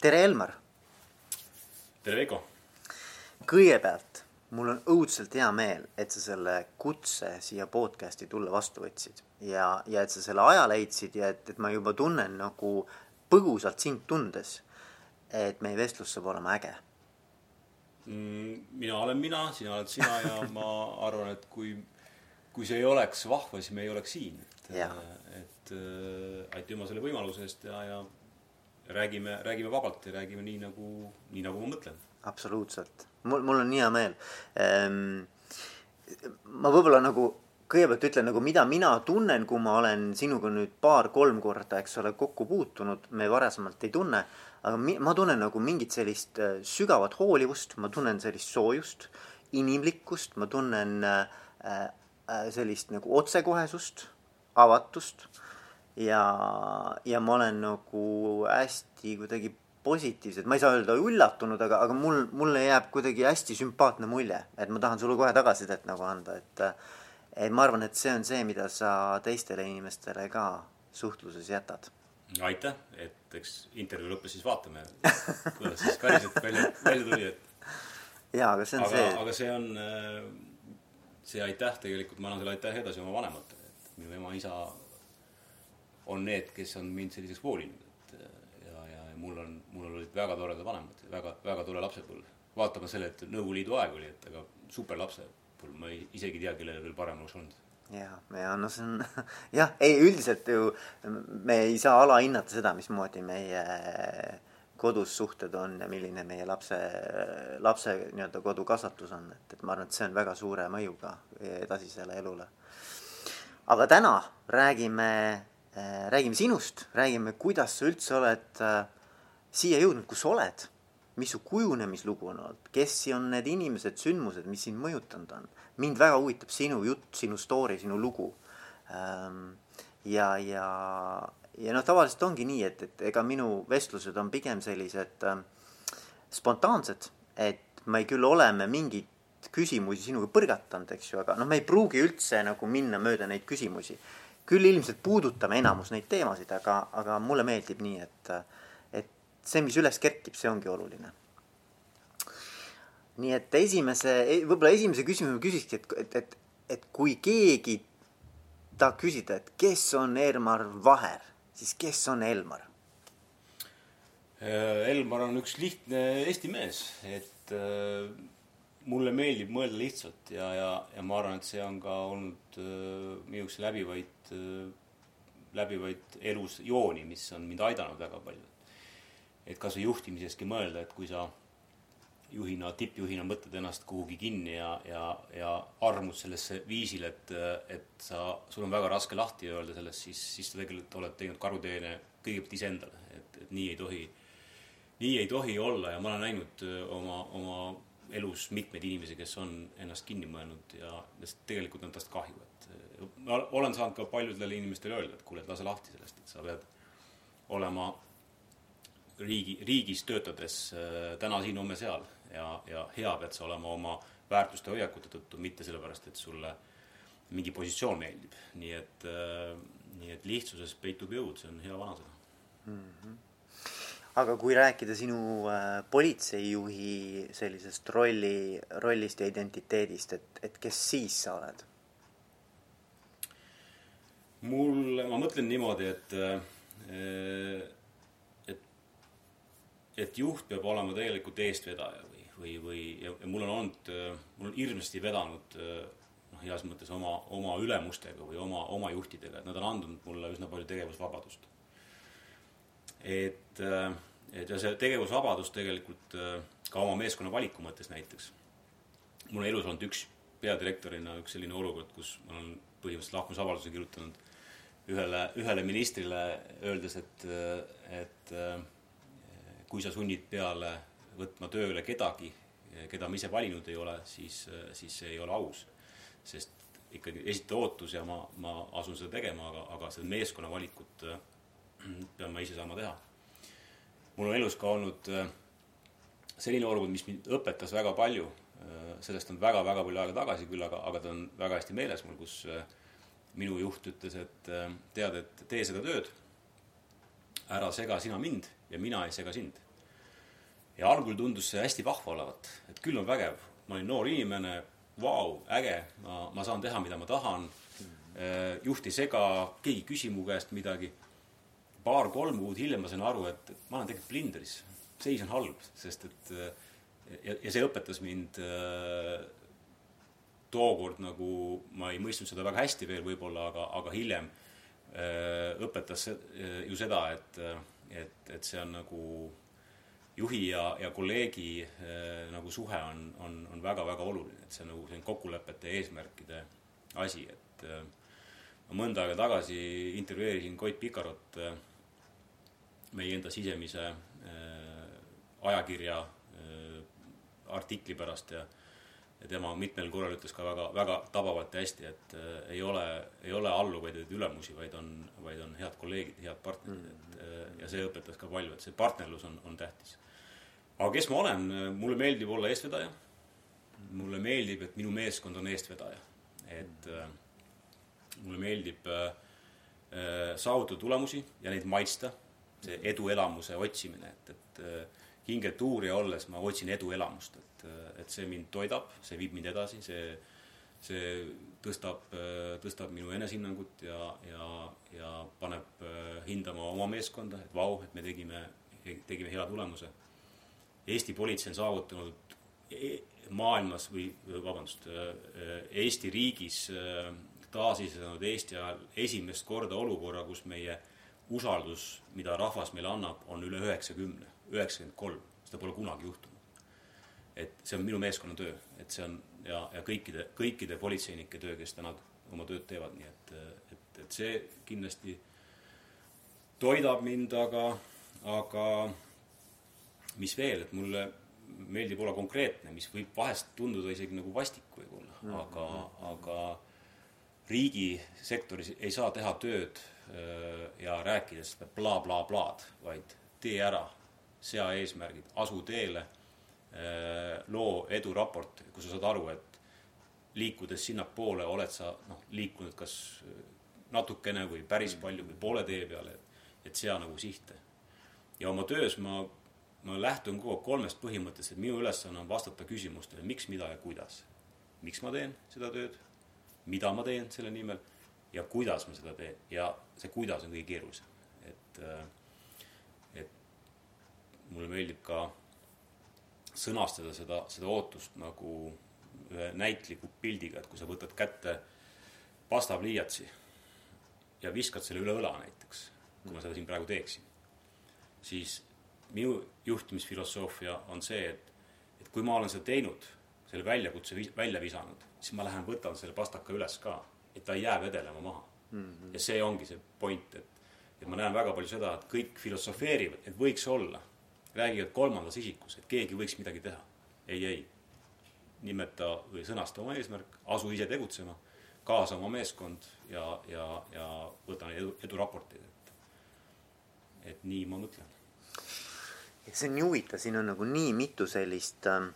tere, Elmar! tere, Veiko! kõigepealt mul on õudselt hea meel, et sa selle kutse siia podcast'i tulla vastu võtsid ja, ja et sa selle aja leidsid ja et, et ma juba tunnen nagu põgusalt sind tundes, et meie vestlus saab olema äge mm,. mina olen mina, sina oled sina ja ma arvan, et kui, kui see ei oleks vahva, siis me ei oleks siin. et, et äh, aitüma selle võimaluse eest ja, ja räägime, räägime vabalt ja räägime nii nagu, nii nagu ma mõtlen. absoluutselt, mul, mul on nii hea meel ehm,. ma võib-olla nagu kõigepealt ütlen nagu, mida mina tunnen, kui ma olen sinuga nüüd paar-kolm korda, eks ole, kokku puutunud, me varasemalt ei tunne, aga mi, ma tunnen nagu mingit sellist äh, sügavat hoolivust, ma tunnen sellist soojust, inimlikkust, ma tunnen äh, äh, sellist nagu otsekohesust, avatust ja, ja ma olen nagu hästi kuidagi positiivsed, ma ei saa öelda üllatunud, aga, aga mul, mulle jääb kuidagi hästi sümpaatne mulje, et ma tahan sulle kohe tagasisidet nagu anda, et et ma arvan, et see on see, mida sa teistele inimestele ka suhtluses jätad. aitäh, et eks intervjuu lõppes siis vaatame, kuidas siis päriselt välja, välja tuli, et jaa, aga see on aga, see. aga see on, see aitäh tegelikult, ma annan selle aitäh edasi oma vanematele, et minu ema-isa on need, kes on mind selliseks hoolinud, et ja, ja mul on, mul olid väga toredad vanemad, väga, väga tore lapsepõlv. vaatama selle, et Nõukogude Liidu aeg oli, et aga super lapsepõlv, ma ei, isegi ei tea, kellel veel parem oleks olnud ja, ja no see on jah, ei üldiselt ju me ei saa alahinnata seda, mismoodi meie kodus suhted on ja milline meie lapse, lapse nii-öelda kodukasvatus on, et, et ma arvan, et see on väga suure mõjuga edasisele elule. aga täna räägime, räägime sinust, räägime, kuidas sa üldse oled äh, siia jõudnud, kus sa oled, mis su kujunemislugu on olnud, kes on need inimesed, sündmused, mis sind mõjutanud on. mind väga huvitab sinu jutt, sinu story, sinu lugu. Ähm, ja, ja ja noh, tavaliselt ongi nii, et, et ega minu vestlused on pigem sellised äh, spontaansed, et me küll oleme mingeid küsimusi sinuga põrgatanud, eks ju, aga noh, me ei pruugi üldse nagu minna mööda neid küsimusi. Küll ilmselt puudutame enamus neid teemasid, aga, aga mulle meeldib nii, et, et see, mis üles kerkib, see ongi oluline. nii et esimese, võib-olla esimese küsimuse küsikski, et, et, et, et kui keegi tahab küsida, et kes on Ermar Vaher siis kes on Elmar? Äh, Elmar on üks lihtne eesti mees, et äh, mulle meeldib mõelda lihtsalt ja, ja, ja ma arvan, et see on ka olnud äh, minu üks läbivaid äh,, läbivaid elus jooni, mis on mind aidanud väga palju. et kas või juhtimiseski mõelda, et kui sa juhina, tippjuhina mõtled ennast kuhugi kinni ja, ja, ja armud sellesse viisil, et, et sa, sul on väga raske lahti öelda sellest, siis, siis sa tegelikult oled teinud karuteene kõigepealt iseendale, et, et nii ei tohi, nii ei tohi olla ja ma olen näinud oma, oma elus mitmeid inimesi, kes on ennast kinni mõelnud ja tegelikult on tast kahju, et ma olen saanud ka paljudele inimestele öelda, et kuule, et lase lahti sellest, et sa pead olema riigi, riigis töötades täna siin, homme seal ja, ja hea pead sa olema oma väärtuste hoiakute tõttu, mitte sellepärast, et sulle mingi positsioon meeldib. nii et äh,, nii et lihtsuses peitub jõud, see on hea vanasõna mm. -hmm. Aga kui rääkida sinu äh, politseijuhi sellisest rolli, rollist ja identiteedist, et, et kes siis sa oled? mul, ma mõtlen niimoodi, et äh, et, et juht peab olema tegelikult eestvedaja või, või ja, ja mul on olnud, mul on hirmsasti vedanud noh, heas mõttes oma, oma ülemustega või oma, oma juhtidega, et nad on andnud mulle üsna palju tegevusvabadust. Et, et ja see tegevusvabadus tegelikult ka oma meeskonna valiku mõttes näiteks. mul on elus olnud üks peadirektorina üks selline olukord, kus ma olen põhimõtteliselt lahkumisavalduse kirjutanud ühele, ühele ministrile, öeldes, et, et kui sa sunnid peale võtma tööle kedagi, keda ma ise valinud ei ole, siis, siis see ei ole aus. sest ikkagi esita ootus ja ma, ma asun seda tegema, aga, aga seda meeskonna valikut äh, pean ma ise saama teha. mul on elus ka olnud äh, selline olukord, mis mind õpetas väga palju, äh, sellest on väga-väga palju aega tagasi küll, aga, aga ta on väga hästi meeles mul, kus minu juht ütles, et tead, et tee seda tööd, ära sega sina mind ja mina ei sega sind. Ja algul tundus see hästi vahva olevat, et küll on vägev, ma olin noor inimene, vau, äge, ma, ma saan teha, mida ma tahan. juht ei sega, keegi ei küsi mu käest midagi. Paar-kolm kuud hiljem ma sain aru, et ma olen tegelikult plindris, seis on halb, sest et ja, ja see õpetas mind tookord nagu, ma ei mõistnud seda väga hästi veel võib-olla, aga, aga hiljem õpetas ju seda, et, et, et see on nagu juhi ja, ja kolleegi äh, nagu suhe on, on, on väga-väga oluline, et see on nagu selline kokkulepete ja eesmärkide asi, et äh, ma mõnda aega tagasi intervjueerisin Koit Pikarot äh, meie enda sisemise äh, ajakirja äh, artikli pärast ja ja tema mitmel korral ütles ka väga, väga tabavalt ja hästi, et äh, ei ole, ei ole alluvaid, vaid ülemusi, vaid on, vaid on head kolleegid, head partnerid, et äh, ja see õpetas ka palju, et see partnerlus on, on tähtis aga kes ma olen, mulle meeldib olla eestvedaja. mulle meeldib, et minu meeskond on eestvedaja. et äh, mulle meeldib äh, äh, saavutada tulemusi ja neid maitsta. See eduelamuse otsimine, et, et äh, hingetuurija olles ma otsin eduelamust, et, äh, et see mind toidab, see viib mind edasi, see, see tõstab, äh, tõstab minu enesehinnangut ja, ja, ja paneb hindama oma meeskonda, et vau, et me tegime, tegime hea tulemuse. Eesti politsei on saavutanud e-, maailmas või vabandust, Eesti riigis taasiseseisvunud Eesti ajal esimest korda olukorra, kus meie usaldus, mida rahvas meile annab, on üle üheksakümne, üheksakümmend kolm, seda pole kunagi juhtunud. et see on minu meeskonna töö, et see on ja, ja kõikide, kõikide politseinike töö, kes täna oma tööd teevad, nii et, et, et see kindlasti toidab mind, aga, aga mis veel, et mulle meeldib olla konkreetne, mis võib vahest tunduda isegi nagu vastik võib-olla mm, -hmm. aga, aga riigisektoris ei saa teha tööd ja rääkida seda blablablaad, vaid tee ära, sea eesmärgid, asu teele, äh, loo eduraport, kus sa saad aru, et liikudes sinnapoole oled sa noh, liikunud kas natukene või päris palju või poole tee peale, et sea nagu sihte. ja oma töös ma ma lähtun kogu aeg kolmest põhimõttest, et minu ülesanne on vastata küsimustele, miks, mida ja kuidas. miks ma teen seda tööd, mida ma teen selle nimel ja kuidas ma seda teen ja see kuidas on kõige keerulisem. et, äh, et mulle meeldib ka sõnastada seda, seda ootust nagu ühe näitliku pildiga, et kui sa võtad kätte pastapliiatsi ja viskad selle üle õla näiteks, kui ma seda siin praegu teeksin, siis minu juhtimisfilosoofia on see, et, et kui ma olen seda teinud, selle väljakutse välja visanud, siis ma lähen võtan selle pastaka üles ka, et ta ei jää vedelema maha mm. -hmm. ja see ongi see point, et, et ma näen väga palju seda, et kõik filosofeerivad, et võiks olla, räägivad kolmandas isikus, et keegi võiks midagi teha. ei, ei. nimeta või sõnasta oma eesmärk, asu ise tegutsema, kaasa oma meeskond ja, ja, ja võta edu, eduraporteid, et, et nii ma mõtlen see on nii huvitav, siin on nagu nii mitu sellist äh,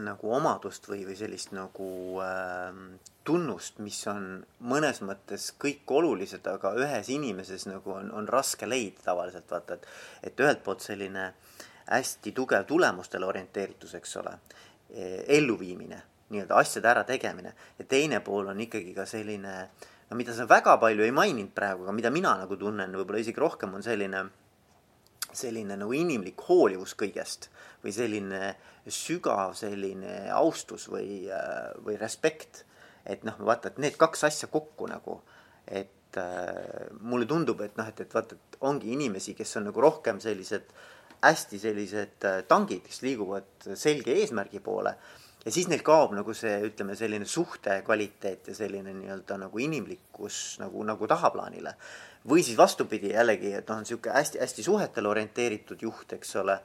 nagu omadust või, või sellist nagu äh, tunnust, mis on mõnes mõttes kõik olulised, aga ühes inimeses nagu on, on raske leida tavaliselt vaata, et et ühelt poolt selline hästi tugev tulemustele orienteeritus, eks ole, e, elluviimine, nii-öelda asjade ärategemine. Ja teine pool on ikkagi ka selline no mida sa väga palju ei maininud praegu, aga mida mina nagu tunnen võib-olla isegi rohkem, on selline selline nagu inimlik hoolivus kõigest või selline sügav selline austus või, äh, või respekt. et noh, vaata, et need kaks asja kokku nagu, et äh, mulle tundub, et noh, et, et vaata, et ongi inimesi, kes on nagu rohkem sellised hästi sellised äh, tangid, kes liiguvad selge eesmärgi poole ja siis neil kaob nagu see, ütleme, selline suhte kvaliteet ja selline nii-öelda nagu inimlikkus nagu, nagu tahaplaanile või siis vastupidi jällegi, et noh, niisugune hästi-hästi suhetele orienteeritud juht, eks ole,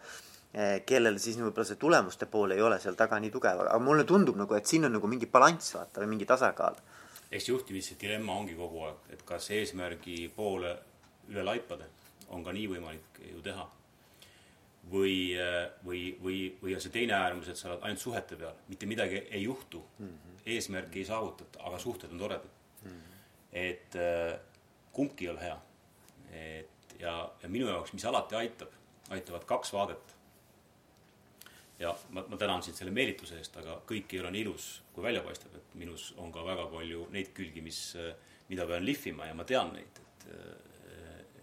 eh, kellel siis võib-olla see tulemuste pool ei ole seal taga nii tugev, aga mulle tundub nagu, et siin on nagu mingi balanss, vaata, või mingi tasakaal. eks juhtimise dilemma ongi kogu aeg, et kas eesmärgi poole üle laipade on ka nii võimalik ju teha. Või, eh, või, või, või on see teine äärmus, et sa oled ainult suhete peal, mitte midagi ei juhtu mm, -hmm. eesmärki ei saavutata, aga suhted on toredad mm. -hmm. et äh, kumbki ei ole hea. et ja, ja minu jaoks, mis alati aitab, aitavad kaks vaadet. ja ma, ma tänan sind selle meelituse eest, aga kõik ei ole nii ilus, kui välja paistab, et minus on ka väga palju neid külgi, mis, mida pean lihvima ja ma tean neid, et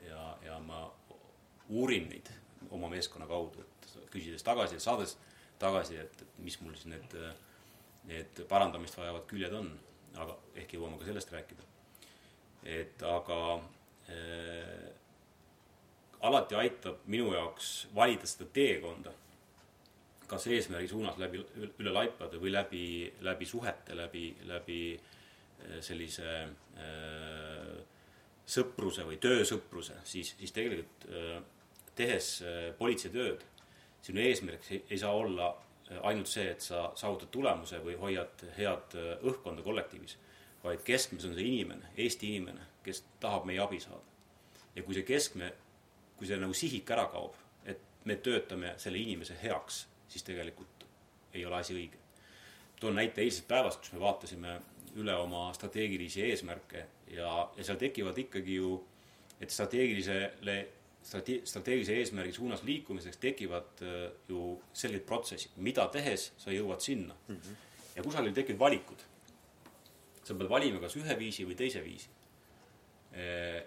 ja, ja ma uurin neid oma meeskonna kaudu, et küsides tagasi ja saades tagasi, et, et mis mul siis need, need parandamist vajavad küljed on, aga ehk jõuame ka sellest rääkida. et aga äh, alati aitab minu jaoks valida seda teekonda kas eesmärgi suunas läbi, üle laipade või läbi, läbi suhete, läbi, läbi äh, sellise äh, sõpruse või töösõpruse, siis, siis tegelikult äh, tehes äh, politseitööd, sinu eesmärk ei, ei saa olla äh, ainult see, et sa saavutad tulemuse või hoiad head äh, õhkkonda kollektiivis, vaid keskmes on see inimene, Eesti inimene, kes tahab meie abi saada. ja kui see keskme, kui see nagu sihik ära kaob, et me töötame selle inimese heaks siis tegelikult ei ole asi õige. toon näite eilsest päevast, kus me vaatasime üle oma strateegilisi eesmärke ja, ja seal tekivad ikkagi ju, et strateegilisele, strate-, strateegilise eesmärgi suunas liikumiseks tekivad äh, ju selged protsessid, mida tehes sa jõuad sinna mm. -hmm. ja kusagil tekivad valikud. sa pead valima kas ühe viisi või teise viisi. Äh,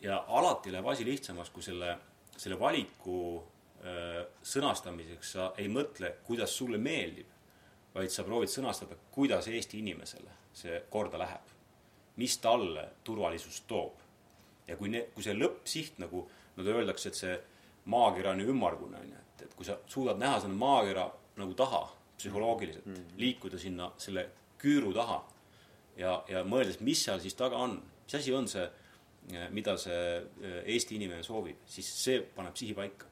ja alati läheb asi lihtsamaks, kui selle, selle valiku Äh, sõnastamiseks sa ei mõtle, kuidas sulle meeldib, vaid sa proovid sõnastada, kuidas Eesti inimesele see korda läheb. mis talle turvalisust toob. ja kui ne-, kui see lõppsiht nagu, nagu öeldakse, et see maakera on ju ümmargune, on ju, et, et kui sa suudad näha selle maakera nagu taha psühholoogiliselt mm, -hmm. liikuda sinna selle küüru taha ja, ja mõeldes, mis seal siis taga on, mis asi on see, mida see äh, Eesti inimene soovib, siis see paneb sihi paika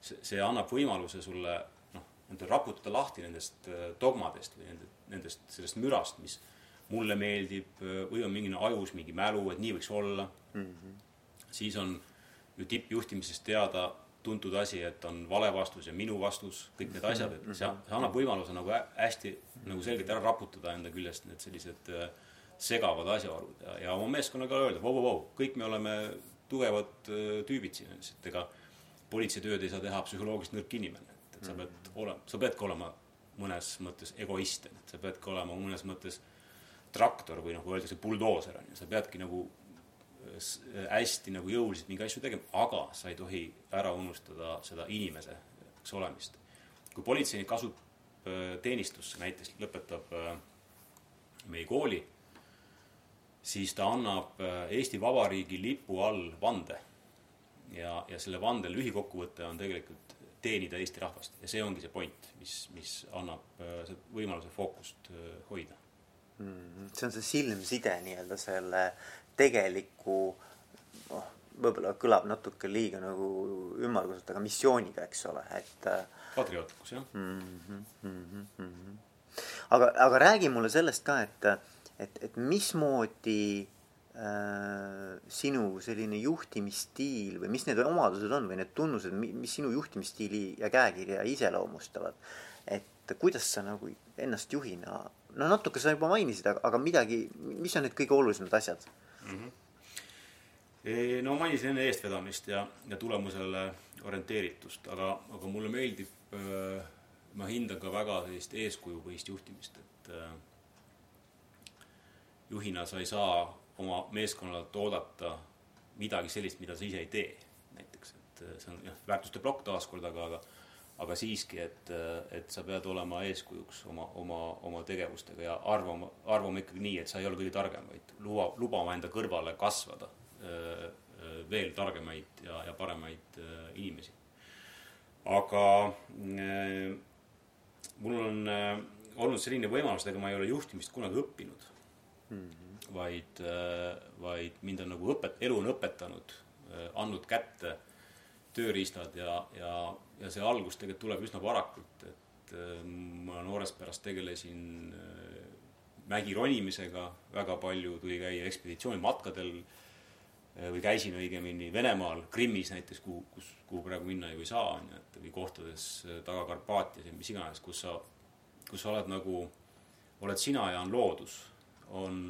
see, see annab võimaluse sulle noh, nii-öelda raputada lahti nendest äh, dogmadest või nende, nendest, sellest mürast, mis mulle meeldib äh, või on mingi ajus mingi mälu, et nii võiks olla mm. -hmm. siis on ju tippjuhtimises teada tuntud asi, et on vale vastus ja minu vastus, kõik need asjad, et see, see annab võimaluse nagu hästi nagu selgelt ära raputada enda küljest need sellised äh, segavad asjaolud ja, ja oma meeskonnaga öelda, vau-vau-vau, kõik me oleme tugevad tüübid siin, et ega politseitööd ei saa teha psühholoogiliselt nõrk inimene, et, et sa pead mm. olema, sa peadki olema mõnes mõttes egoist, et sa peadki olema mõnes mõttes traktor või noh, öeldakse buldooser on ju, sa peadki nagu hästi nagu jõuliselt mingeid asju tegema, aga sa ei tohi ära unustada seda inimeseks olemist. kui politseinik asub äh, teenistusse, näiteks lõpetab äh, meie kooli, siis ta annab äh, Eesti Vabariigi lipu all vande ja, ja selle vande lühikokkuvõte on tegelikult teenida Eesti rahvast ja see ongi see point, mis, mis annab võimaluse fookust hoida. See on see silmside nii-öelda selle tegeliku noh, võib-olla kõlab natuke liiga nagu ümmarguselt, aga missiooniga, eks ole, et. Äh, patriootlikkus, jah mm. -hmm, mm -hmm. aga, aga räägi mulle sellest ka, et, et, et mismoodi Äh, sinu selline juhtimisstiil või mis need omadused on või need tunnused, mis sinu juhtimisstiili ja käekirja iseloomustavad. et kuidas sa nagu ennast juhina, no natuke sa juba mainisid, aga, midagi, mis on need kõige olulisemad asjad mm? -hmm. no mainisin enne eestvedamist ja, ja tulemusele orienteeritust, aga, aga mulle meeldib, äh, ma hindan ka väga sellist eeskujupõhist juhtimist, et äh, juhina sa ei saa oma meeskonnalt oodata midagi sellist, mida sa ise ei tee. näiteks, et äh, see on jah, väärtuste plokk taaskord, aga, aga aga siiski, et, äh, et sa pead olema eeskujuks oma, oma, oma tegevustega ja arvama, arvama ikkagi nii, et sa ei ole kõige targem, vaid luba, lubama enda kõrvale kasvada öö, äh, veel targemaid ja, ja paremaid öö, inimesi. aga öö, mul on öö, olnud selline võimalus, ega ma ei ole juhtimist kunagi õppinud mm. -hmm vaid, äh, vaid mind on nagu õpet-, elu on õpetanud, äh, andnud kätte tööriistad ja, ja, ja see algus tegelikult tuleb üsna varakult, et äh, ma noorest pärast tegelesin mägi ronimisega, väga palju tuli käia ekspeditsioonimatkadel või käisin õigemini Venemaal, Krimmis näiteks, kuhu, kus, kuhu praegu minna ju ei saa, on ju, et või kohtades taga Karpaatias ja mis iganes, kus sa, kus sa oled nagu, oled sina ja on loodus, on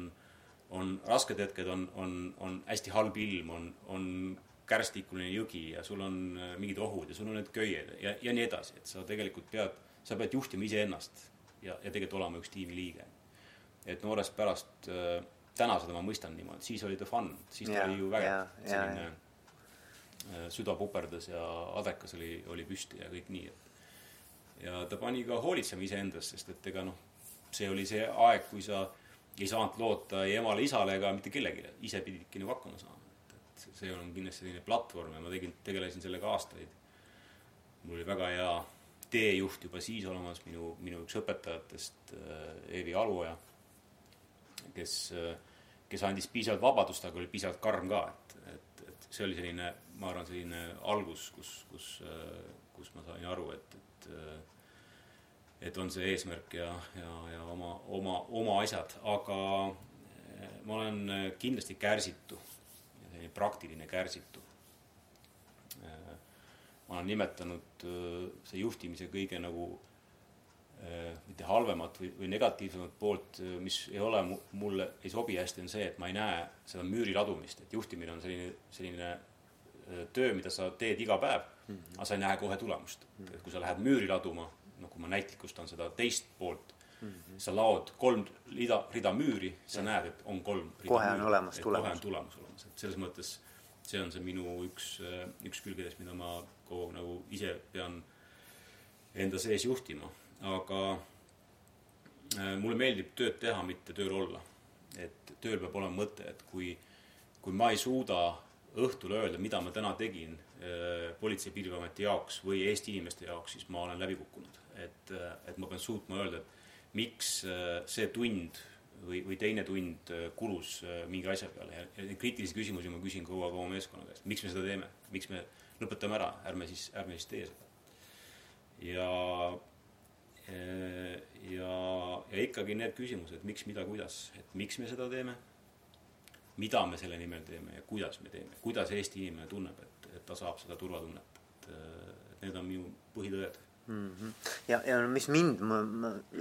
on rasked hetked, on, on, on hästi halb ilm, on, on kärstikuline jõgi ja sul on äh, mingid ohud ja sul on need köied ja, ja nii edasi, et sa tegelikult pead sa pead juhtima iseennast ja, ja tegelikult olema üks tiimiliige. et noorest pärast äh, täna seda ma mõistan niimoodi, siis oli ta fun, siis ta Ja, oli ju vägev selline äh, süda puperdas ja adekas oli, oli püsti ja kõik nii, et ja ta pani ka hoolitsema iseendast, sest et ega noh, see oli see aeg, kui sa ei saanud loota ei emale-isale ega mitte kellelegi, ise pididki nagu hakkama saama. Et, see on kindlasti selline platvorm ja ma tegin, tegelesin sellega aastaid. mul oli väga hea teejuht juba siis olemas, minu, minu üks õpetajatest äh, Eevi Aluoja, kes, kes andis piisavalt vabadust, aga oli piisavalt karm ka, et, et, et see oli selline, ma arvan, selline algus, kus, kus, kus ma sain aru, et, et et on see eesmärk ja, ja, ja oma, oma, oma asjad, aga ma olen kindlasti kärsitu, selline praktiline kärsitu. ma olen nimetanud see juhtimise kõige nagu mitte halvemat või, või negatiivsemat poolt, mis ei ole mulle, ei sobi hästi, on see, et ma ei näe seda müüri ladumist, et juhtimine on selline, selline töö, mida sa teed iga päev mm, -hmm. aga sa ei näe kohe tulemust mm. -hmm. et kui sa lähed müüri laduma, noh, kui ma näitlikustan seda teist poolt. Sa laod kolm rida, rida müüri, sa näed, et on kolm kohe on olemas tulemus. kohe on tulemus olemas, et selles mõttes see on see minu üks, üks külgedest, mida ma kogu nagu ise pean enda sees juhtima aga mulle meeldib tööd teha, mitte tööl olla. et tööl peab olema mõte, et kui, kui ma ei suuda õhtul öelda, mida ma täna tegin äh, Politsei- ja Piirivalveameti jaoks või Eesti inimeste jaoks, siis ma olen läbi kukkunud. et, et ma pean suutma öelda, et miks äh, see tund või, või teine tund kulus äh, mingi asja peale. Ja, neid kriitilisi küsimusi ma küsin kogu aeg oma meeskonna käest, miks me seda teeme, miks me lõpetame ära, ärme siis, ärme siis tee seda. ja ja, ja ikkagi need küsimused, miks, mida, kuidas, et miks me seda teeme, mida me selle nimel teeme ja kuidas me teeme, kuidas Eesti inimene tunneb, et, et ta saab seda turvatunnet, et, et need on minu põhitõed mm. -hmm. ja, ja mis mind, ma,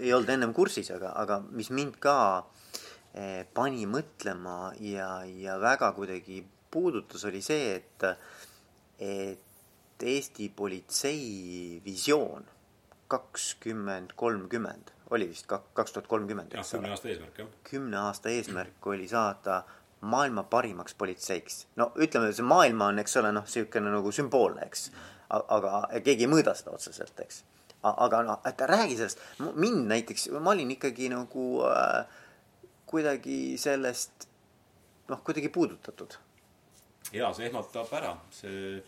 ei olnud ennem kursis, aga, aga mis mind ka eh, pani mõtlema ja, ja väga kuidagi puudutas, oli see, et, et Eesti politsei visioon kakskümmend kolmkümmend, oli vist kaks tuhat kolmkümmend, ole. kümne aasta eesmärk, jah. kümne aasta eesmärk oli saada maailma parimaks politseiks. no ütleme, see maailma on, eks ole, noh, niisugune nagu sümboolne, eks. Aga keegi ei mõõda seda otseselt, eks. aga noh, et räägi sellest, mind näiteks, ma olin ikkagi nagu äh, kuidagi sellest noh, kuidagi puudutatud. jaa, see ehmatab ära, see,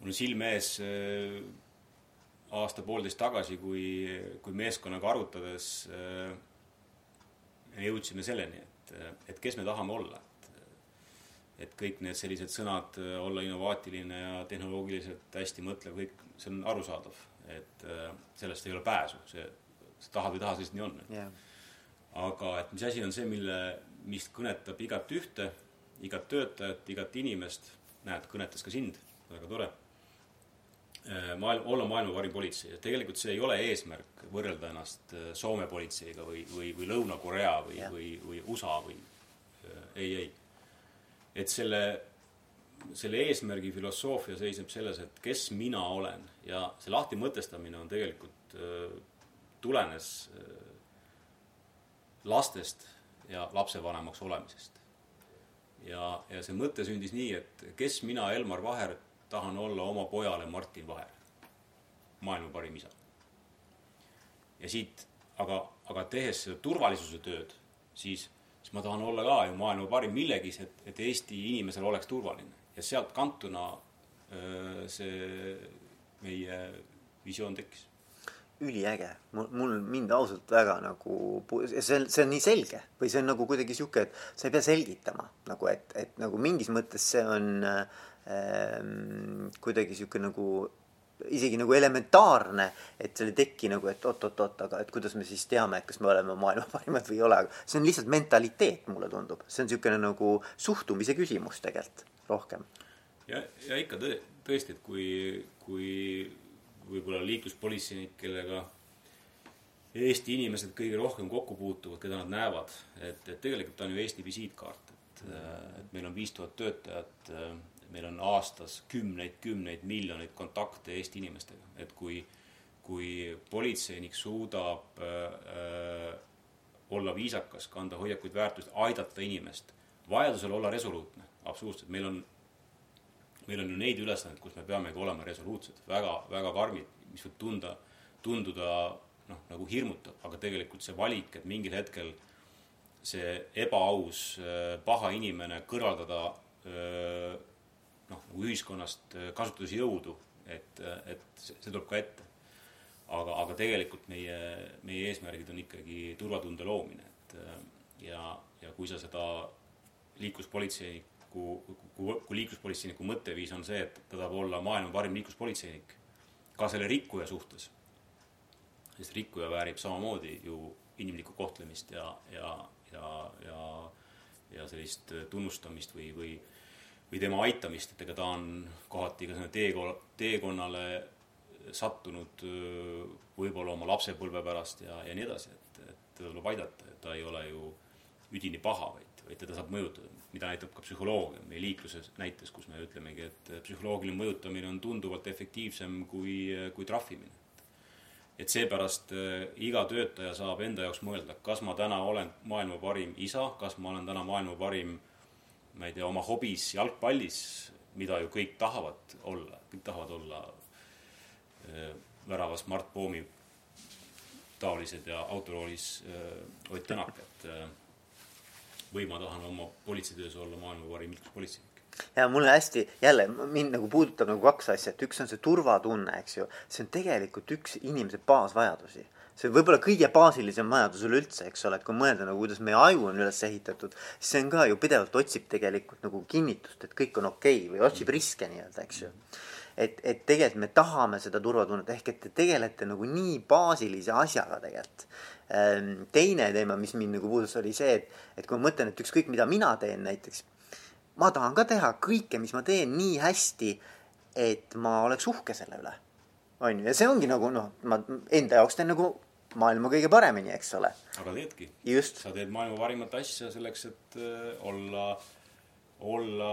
mul on silme ees äh, aasta-poolteist tagasi, kui, kui meeskonnaga arutades äh, jõudsime selleni, et, et kes me tahame olla. Et kõik need sellised sõnad, olla innovaatiline ja tehnoloogiliselt hästi mõtlev, kõik, see on arusaadav, et äh, sellest ei ole pääsu, see, sa tahad või ei taha, see lihtsalt nii on yeah.. aga et mis asi on see, mille, mis kõnetab igat ühte, igat töötajat, igat inimest, näed, kõnetas ka sind, väga tore maailm, olla maailma parim politsei, et tegelikult see ei ole eesmärk võrrelda ennast Soome politseiga või, või, või Lõuna-Korea või, või, või USA või ei, ei. Et selle, selle eesmärgi filosoofia seisneb selles, et kes mina olen ja see lahti mõtestamine on tegelikult, tulenes lastest ja lapsevanemaks olemisest. ja, ja see mõte sündis nii, et kes mina, Elmar Vaher, tahan olla oma pojale Martin Vaher, maailma parim isa. ja siit, aga, aga tehes seda turvalisuse tööd, siis, siis ma tahan olla ka ju maailma parim millegis, et, et Eesti inimesel oleks turvaline. Ja sealt kantuna see meie visioon tekkis. Üliäge, mul, mul mind ausalt väga nagu, see on, see on nii selge või see on nagu kuidagi sihuke, et sa ei pea selgitama nagu, et, et nagu mingis mõttes see on ähm, kuidagi sihuke nagu isegi nagu elementaarne, et seal ei teki nagu, et oot-oot-oot, aga et kuidas me siis teame, et kas me oleme maailma parimad või ei ole, aga see on lihtsalt mentaliteet, mulle tundub, see on niisugune nagu suhtumise küsimus tegelikult rohkem. ja, ja ikka tõ-, tõesti, et kui, kui võib-olla liikluspolitseinik, kellega Eesti inimesed kõige rohkem kokku puutuvad, keda nad näevad, et, et tegelikult on ju Eesti visiitkaart, et, et meil on viis tuhat töötajat, meil on aastas kümneid, kümneid miljoneid kontakte Eesti inimestega, et kui, kui politseinik suudab äh, olla viisakas, kanda hoiakuid, väärtusi, aidata inimest, vajadusel olla resoluutne, absoluutselt, meil on, meil on ju neid ülesandeid, kus me peamegi olema resoluutsed, väga, väga karmid, mis võib tunda, tunduda noh, nagu hirmutav, aga tegelikult see valik, et mingil hetkel see ebaaus, äh, paha inimene kõrvaldada äh, noh, nagu ühiskonnast äh, kasutades jõudu, et, et see, tuleb ka ette. aga, aga tegelikult meie, meie eesmärgid on ikkagi turvatunde loomine, et ja, ja kui sa seda liikluspolitseiniku, kui liikluspolitseiniku mõtteviis on see, et ta tahab olla maailma parim liikluspolitseinik, ka selle rikkuja suhtes, sest rikkuja väärib samamoodi ju inimlikku kohtlemist ja, ja, ja, ja, ja sellist tunnustamist või, või või tema aitamist, et ega ta on kohati ka sinna teekonna, teekonnale sattunud võib-olla oma lapsepõlve pärast ja, ja nii edasi, et, et teda tuleb aidata, et ta ei ole ju üdini paha, vaid, vaid teda saab mõjutada, mida näitab ka psühholoogia meie liikluses näites, kus me ütlemegi, et psühholoogiline mõjutamine on tunduvalt efektiivsem kui, kui trahvimine. et seepärast iga töötaja saab enda jaoks mõelda, kas ma täna olen maailma parim isa, kas ma olen täna maailma parim äh, ma ei tea, oma hobis jalgpallis, mida ju kõik tahavad olla, kõik tahavad olla äh, väravas Mart Poomi taolised ja autoroolis äh, Ott Tänak, et äh, või ma tahan oma politseitöös olla maailma parim liikluspolitseinik ja mulle hästi, jälle mind nagu puudutab nagu kaks asja, et üks on see turvatunne, eks ju, see on tegelikult üks inimese baasvajadusi see võib-olla kõige baasilisem vajadus üleüldse, eks ole, et kui mõelda nagu, kuidas meie aju on üles ehitatud, siis see on ka ju pidevalt otsib tegelikult nagu kinnitust, et kõik on okei okay, või otsib riske nii-öelda, eks ju. et, et tegelikult me tahame seda turvatunnet, ehk et te tegelete nagu nii baasilise asjaga tegelikult. Ehm, teine teema, mis mind nagu puudus, oli see, et, et kui ma mõtlen, et ükskõik, mida mina teen näiteks, ma tahan ka teha kõike, mis ma teen nii hästi, et ma oleks uhke selle üle on ju, ja see ongi nagu noh, ma enda jaoks teen nagu maailma kõige paremini, eks ole. aga teedki. sa teed maailma parimat asja selleks, et äh, olla, olla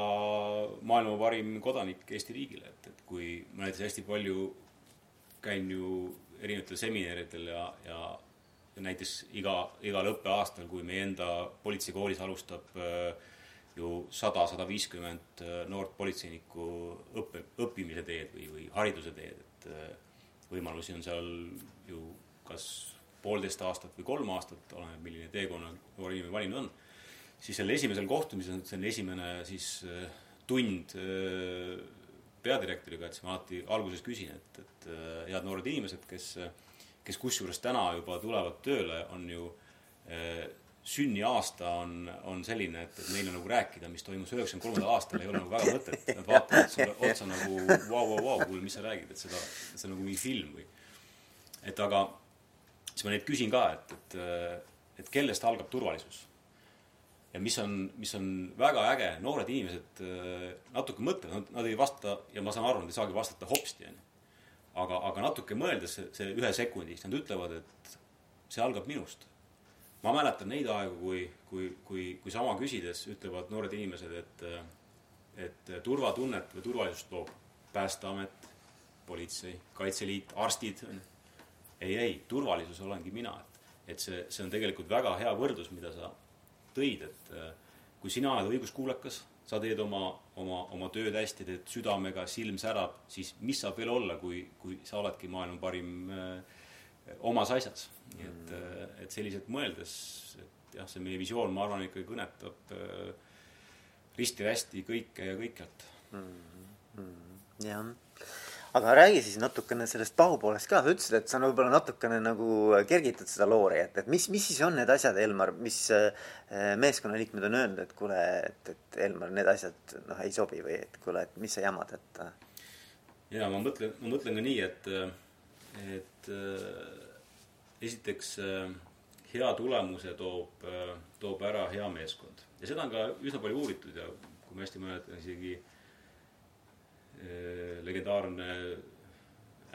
maailma parim kodanik Eesti riigile, et, et kui ma näiteks hästi palju käin ju erinevatel seminaridel ja, ja, ja näiteks iga, igal õppeaastal, kui meie enda politseikoolis alustab äh, ju sada, sada viiskümmend äh, noort politseinikku õppe, õppimise teed või, või hariduse teed, et võimalusi on seal ju kas poolteist aastat või kolm aastat, oleneb, milline teekonna noor inimene valinud on, siis sellel esimesel kohtumisel, see on esimene siis äh, tund äh, peadirektoriga, et siis ma alati alguses küsin, et, et äh, head noored inimesed, kes, kes kusjuures täna juba tulevad tööle, on ju sünniaasta on, on selline, et, et neile nagu rääkida, mis toimus üheksakümne kolmandal aastal, ei ole nagu väga mõtet. Nad vaatavad sulle otsa nagu vau, vau, vau, kuule, mis sa räägid, et seda, see on nagu mingi film või. et aga siis ma neid küsin ka, et, et, et kellest algab turvalisus. ja mis on, mis on väga äge, noored inimesed natuke mõtlevad, nad ei vasta ja ma saan aru, nad ei saagi vastata hopsti, onju. aga, aga natuke mõeldes see, see ühe sekundi, siis nad ütlevad, et see algab minust. ma mäletan neid aegu, kui, kui, kui, kui sama küsides ütlevad noored inimesed, et, et turvatunnet või turvalisust loob Päästeamet, politsei, Kaitseliit, arstid, onju ei, ei, turvalisus olengi mina, et, et see, see on tegelikult väga hea võrdlus, mida sa tõid, et äh, kui sina oled õiguskuulekas, sa teed oma, oma, oma tööd hästi, teed südamega, silm särab, siis mis saab veel olla, kui, kui sa oledki maailma parim äh, omas asjas. nii et äh,, et selliselt mõeldes, et jah, see meie visioon, ma arvan, ikkagi kõnetab risti-rästi kõike ja kõikjalt mm. -hmm. jah aga räägi siis natukene sellest pahupoolest ka, sa ütlesid, et sa võib-olla natukene nagu kergitad seda loori, et, et mis, mis siis on need asjad, Elmar, mis äh, meeskonnaliikmed on öelnud, et kuule, et, et Elmar, need asjad noh, ei sobi või et kuule, et mis sa jamad, et. Äh? ja ma mõtlen, ma mõtlen ka nii, et, et esiteks hea tulemuse toob, toob ära hea meeskond ja seda on ka üsna palju uuritud ja kui ma hästi mäletan, isegi Äh, legendaarne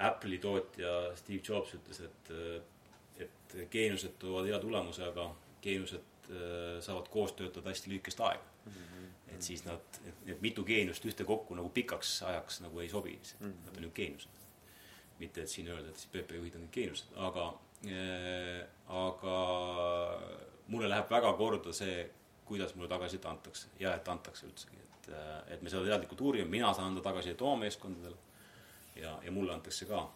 Apple'i tootja Steve Jobs ütles, et, äh, et geeniused toovad hea tulemuse, aga geeniused äh, saavad koos töötada hästi lühikest aega mm. -hmm. et siis nad, et, mitu geeniust ühtekokku nagu pikaks ajaks nagu ei sobi, nad on ju geeniused. mitte et siin öelda, et siis PP juhid on geeniused, aga äh,, aga mulle läheb väga korda see, kuidas mulle tagasisidet antakse ja et antakse üldsegi, et, et me seda teadlikult uurime, mina saan anda tagasisidet oma meeskondadele ja, ja mulle antakse ka.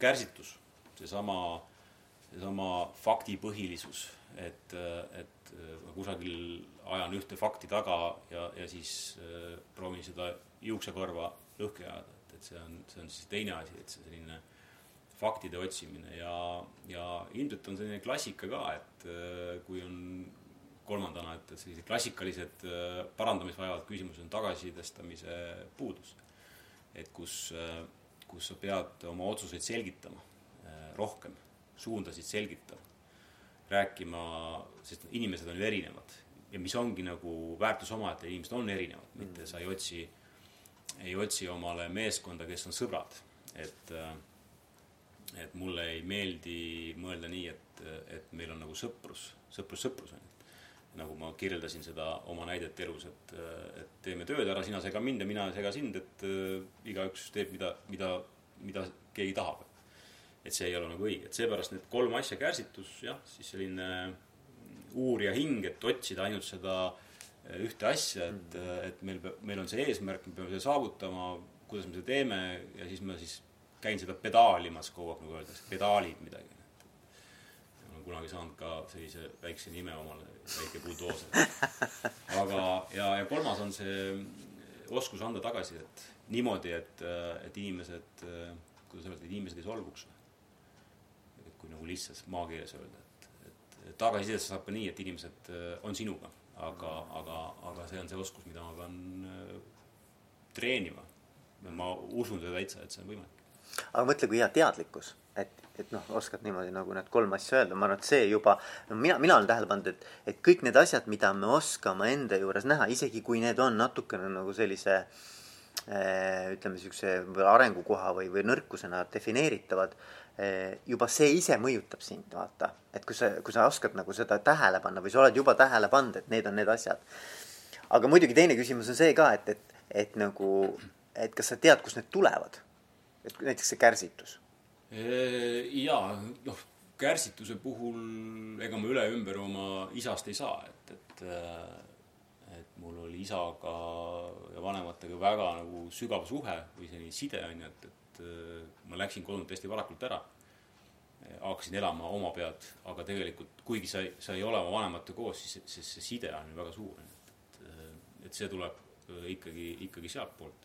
kärsitus, seesama, seesama faktipõhilisus, et, et ma kusagil ajan ühte fakti taga ja, ja siis äh, proovin seda juuksekarva lõhki ajada, et, et see on, see on siis teine asi, et see selline faktide otsimine. Ja, ja ilmselt on selline klassika ka, et äh, kui on kolmandana, et, sellised klassikalised äh, parandamist vajavad küsimused on tagasisidestamise puudus. et kus, äh, kus sa pead oma otsuseid selgitama rohkem, suundasid selgitama, rääkima, sest inimesed on ju erinevad ja mis ongi nagu väärtus omaette, inimesed on erinevad, mitte mm. sa ei otsi, ei otsi omale meeskonda, kes on sõbrad, et et mulle ei meeldi mõelda nii, et, et meil on nagu sõprus, sõprus, sõprus on ju nagu ma kirjeldasin seda oma näidet elus, et, et teeme tööd ära, sina sega mind ja mina ei sega sind, et äh, igaüks teeb, mida, mida, mida keegi tahab. et see ei ole nagu õige, et seepärast need kolm asja, kärsitus, jah, siis selline uurija hing, et otsida ainult seda äh, ühte asja, et, mm. et meil, meil on see eesmärk, me peame selle saavutama, kuidas me seda teeme ja siis ma siis käin seda pedaalimas kogu aeg, nagu öeldakse, pedaalid midagi kunagi saanud ka sellise väikse nime omale, väike buldooser. aga, ja, ja kolmas on see oskus anda tagasisidet niimoodi, et, et inimesed, kuidas öelda, inimesed ei solvuks. et kui nagu lihtsas maakeeles öelda, et, et, et tagasisidet saab ka nii, et inimesed on sinuga, aga, aga, aga see on see oskus, mida ma pean treenima. ma usun seda täitsa, et see on võimalik. aga mõtle, kui hea teadlikkus et, noh, oskad niimoodi nagu need kolm asja öelda, ma arvan, et see juba, no mina, mina olen tähele pannud, et, et kõik need asjad, mida me oskame enda juures näha, isegi kui need on natukene nagu sellise eh, ütleme, niisuguse arengukoha või, või nõrkusena defineeritavad, eh, juba see ise mõjutab sind, vaata. et kui sa, kui sa oskad nagu seda tähele panna või sa oled juba tähele pannud, et need on need asjad. aga muidugi teine küsimus on see ka, et, et, et nagu, et kas sa tead, kust need tulevad? et näiteks see kärsitus jaa, noh, kärsituse puhul ega ma üle ümber oma isast ei saa, et, et et mul oli isaga ja vanematega väga nagu sügav suhe või selline side on ju, et, et ma läksin kodunt hästi varakult ära. hakkasin elama oma pead, aga tegelikult kuigi sa, sa ei ole oma vanematega koos, siis, siis see side on ju väga suur, et, et, et see tuleb ikkagi, ikkagi sealtpoolt.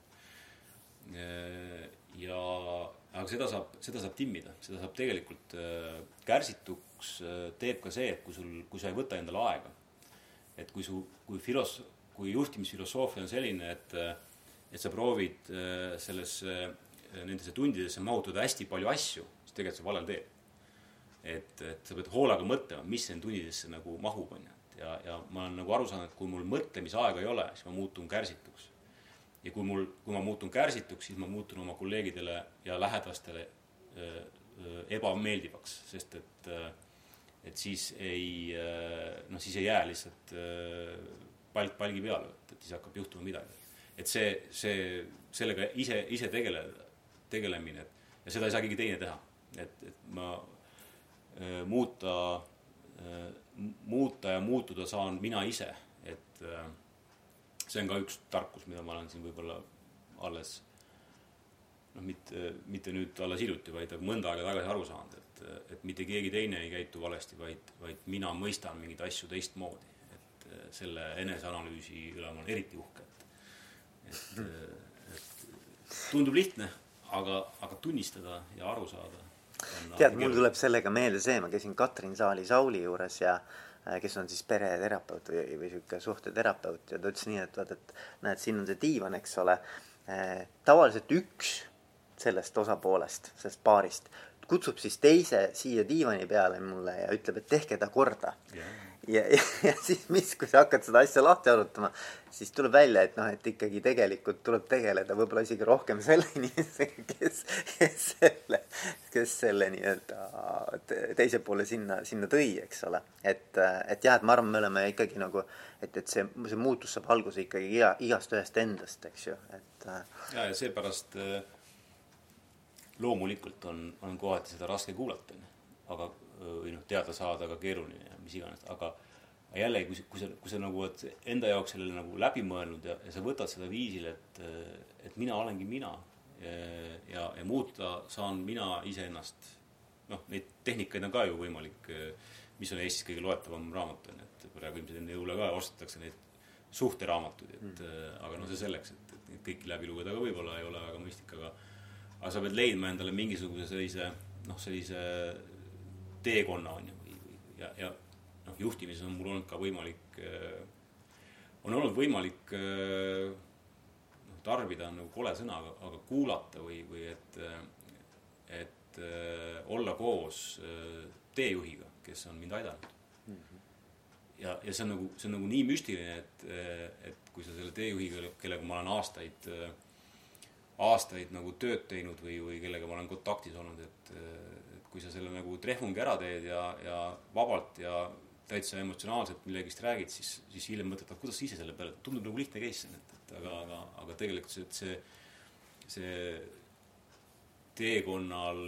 Ja aga seda saab, seda saab timmida, seda saab tegelikult äh, kärsituks äh, teeb ka see, et kui sul, kui sa ei võta endale aega. et kui su, kui filos-, kui juhtimisfilosoofia on selline, et äh, et sa proovid äh, sellesse äh,, nendesse tundidesse mahutada hästi palju asju, siis tegelikult sa valel teel. et, et sa pead hoolega mõtlema, mis nende tundidesse nagu mahub, on ju. ja, ja ma olen nagu aru saanud, et kui mul mõtlemisaega ei ole, siis ma muutun kärsituks ja kui mul, kui ma muutun kärsituks, siis ma muutun oma kolleegidele ja lähedastele ebameeldivaks, sest et, et siis ei noh, siis ei jää lihtsalt palk palgi peale, et, et siis hakkab juhtuma midagi. et see, see, sellega ise, ise tegeleda, tegelemine ja seda ei saa keegi teine teha. et, et ma muuta, muuta ja muutuda saan mina ise, et see on ka üks tarkus, mida ma olen siin võib-olla alles noh, mitte, mitte nüüd alles hiljuti, vaid mõnda aega tagasi aru saanud, et, et mitte keegi teine ei käitu valesti, vaid, vaid mina mõistan mingeid asju teistmoodi. et selle eneseanalüüsi üle ma olen eriti uhke, et, et, et tundub lihtne, aga, aga tunnistada ja aru saada. tead, mul tuleb sellega meelde see, ma käisin Katrin Saali-Sauli juures ja Äh, kes on siis pereterapeut või, või sihuke suhteterapeut ja ta ütles nii, et vaata, et näed, siin on see diivan, eks ole. Äh, tavaliselt üks sellest osapoolest, sellest paarist, kutsub siis teise siia diivani peale mulle ja ütleb, et tehke ta korda yeah ja, ja, ja siis mis, kui sa hakkad seda asja lahti arutama, siis tuleb välja, et noh, et ikkagi tegelikult tuleb tegeleda võib-olla isegi rohkem selle inimesega, kes, kes selle, kes selle nii-öelda teise poole sinna, sinna tõi, eks ole. et, et jah, et ma arvan, me oleme ikkagi nagu, et, et see, see muutus saab alguse ikkagi iga, igast ühest endast, eks ju, et. ja, ja seepärast loomulikult on, on kohati seda raske kuulata, on ju. aga, või noh, teada saada ka keeruline ja mis iganes, aga jällegi, kui kui sa, kui sa nagu oled enda jaoks selle nagu läbi mõelnud ja, ja sa võtad seda viisil, et, et mina olengi mina ja, ja, ja muuta saan mina iseennast, noh, neid tehnikaid on ka ju võimalik, mis on Eestis kõige loetavam raamat, on ju, et praegu ilmselt enne jõule ka ostetakse neid suhteraamatuid, et mm. aga no see selleks, et, et neid kõiki läbi lugeda ka võib-olla ei ole väga mõistlik, aga aga sa pead leidma endale mingisuguse sellise noh, sellise teekonna on ju, ja, ja noh, juhtimises on mul olnud ka võimalik, on olnud võimalik noh, tarbida on nagu kole sõna, aga, aga kuulata või, või et, et olla koos teejuhiga, kes on mind aidanud mm. -hmm. ja, ja see on nagu, see on nagu nii müstiline, et, et kui sa selle teejuhiga, kellega ma olen aastaid äh, aastaid nagu tööd teinud või, või kellega ma olen kontaktis olnud, et, et kui sa selle nagu trehvungi ära teed ja, ja vabalt ja täitsa emotsionaalselt millegist räägid, siis, siis hiljem mõtled, et kuidas sa ise selle peale, tundub nagu lihtne case et, et aga, aga, aga tegelikult see, see, see teekonnal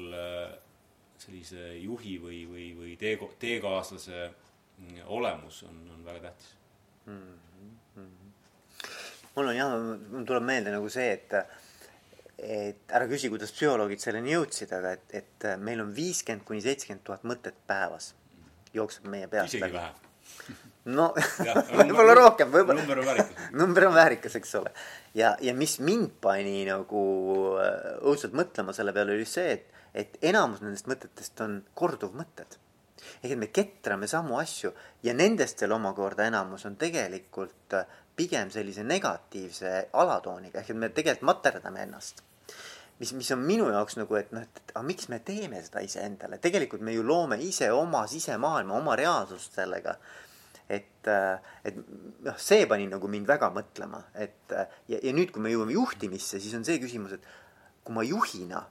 sellise juhi või, või, või tee, teekaaslase olemus on, on väga tähtis mm. -hmm. mul on jah, mul tuleb meelde nagu see, et et ära küsi, kuidas psühholoogid selleni jõudsid, aga et, et meil on viiskümmend kuni seitsekümmend tuhat mõtet päevas jookseb meie peast isegi vähe. no võib-olla rohkem, võib-olla. number on väärikas. number on väärikas, eks ole. ja, ja mis mind pani nagu äh, õudselt mõtlema selle peale, oli see, et, et enamus nendest mõtetest on korduvmõtted. ehk et me ketrame samu asju ja nendest veel omakorda enamus on tegelikult äh, pigem sellise negatiivse alatooniga, ehk et me tegelikult materdame ennast mis, mis on minu jaoks nagu, et noh, et aga miks me teeme seda iseendale, tegelikult me ju loome ise oma sisemaailma, oma reaalsust sellega. et, et noh, see pani nagu mind väga mõtlema, et ja, ja nüüd, kui me jõuame juhtimisse, siis on see küsimus, et kui ma juhina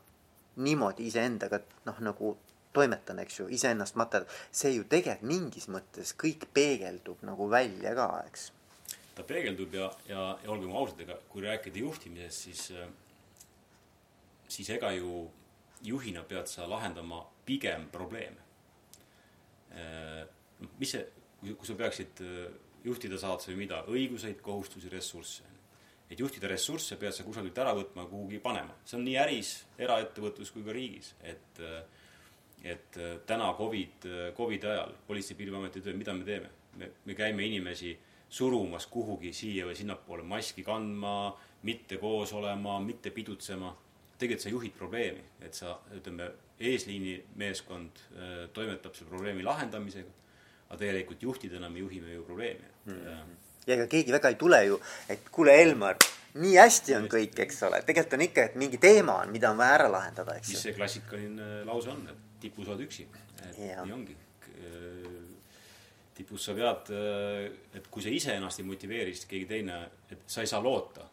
niimoodi iseendaga noh, nagu toimetan, eks ju, iseennast materdada, see ju tegelikult mingis mõttes kõik peegeldub nagu välja ka, eks. ta peegeldub ja, ja, ja olgem ausad, ega kui rääkida juhtimisest, siis siis ega ju juhina pead sa lahendama pigem probleeme. noh, mis see, kui sa peaksid äh, juhtida saad sa ju mida, õiguseid, kohustusi, ressursse. et juhtida ressursse pead sa kusagilt ära võtma, kuhugi panema, see on nii äris, eraettevõtlus kui ka riigis, et äh, et äh, täna Covid, Covidi ajal Politsei- ja Piirivalveameti töö, mida me teeme? me, me käime inimesi surumas kuhugi siia või sinnapoole, maski kandma, mitte koos olema, mitte pidutsema tegelikult sa juhid probleemi, et sa, ütleme, eesliini meeskond äh, toimetab selle probleemi lahendamisega, aga tegelikult juhtidena me juhime ju probleemi, et mm. -hmm. ja ega keegi väga ei tule ju, et kuule, Elmar, nii hästi on kõik, eks ole, tegelikult on ikka, et mingi teema on, mida on vaja ära lahendada, eks ju. mis see klassikaline lause on, et tipus oled üksi, et ja. nii ongi. tipus sa pead, et kui sa ise ennast ei motiveeri, siis keegi teine, et sa ei saa loota.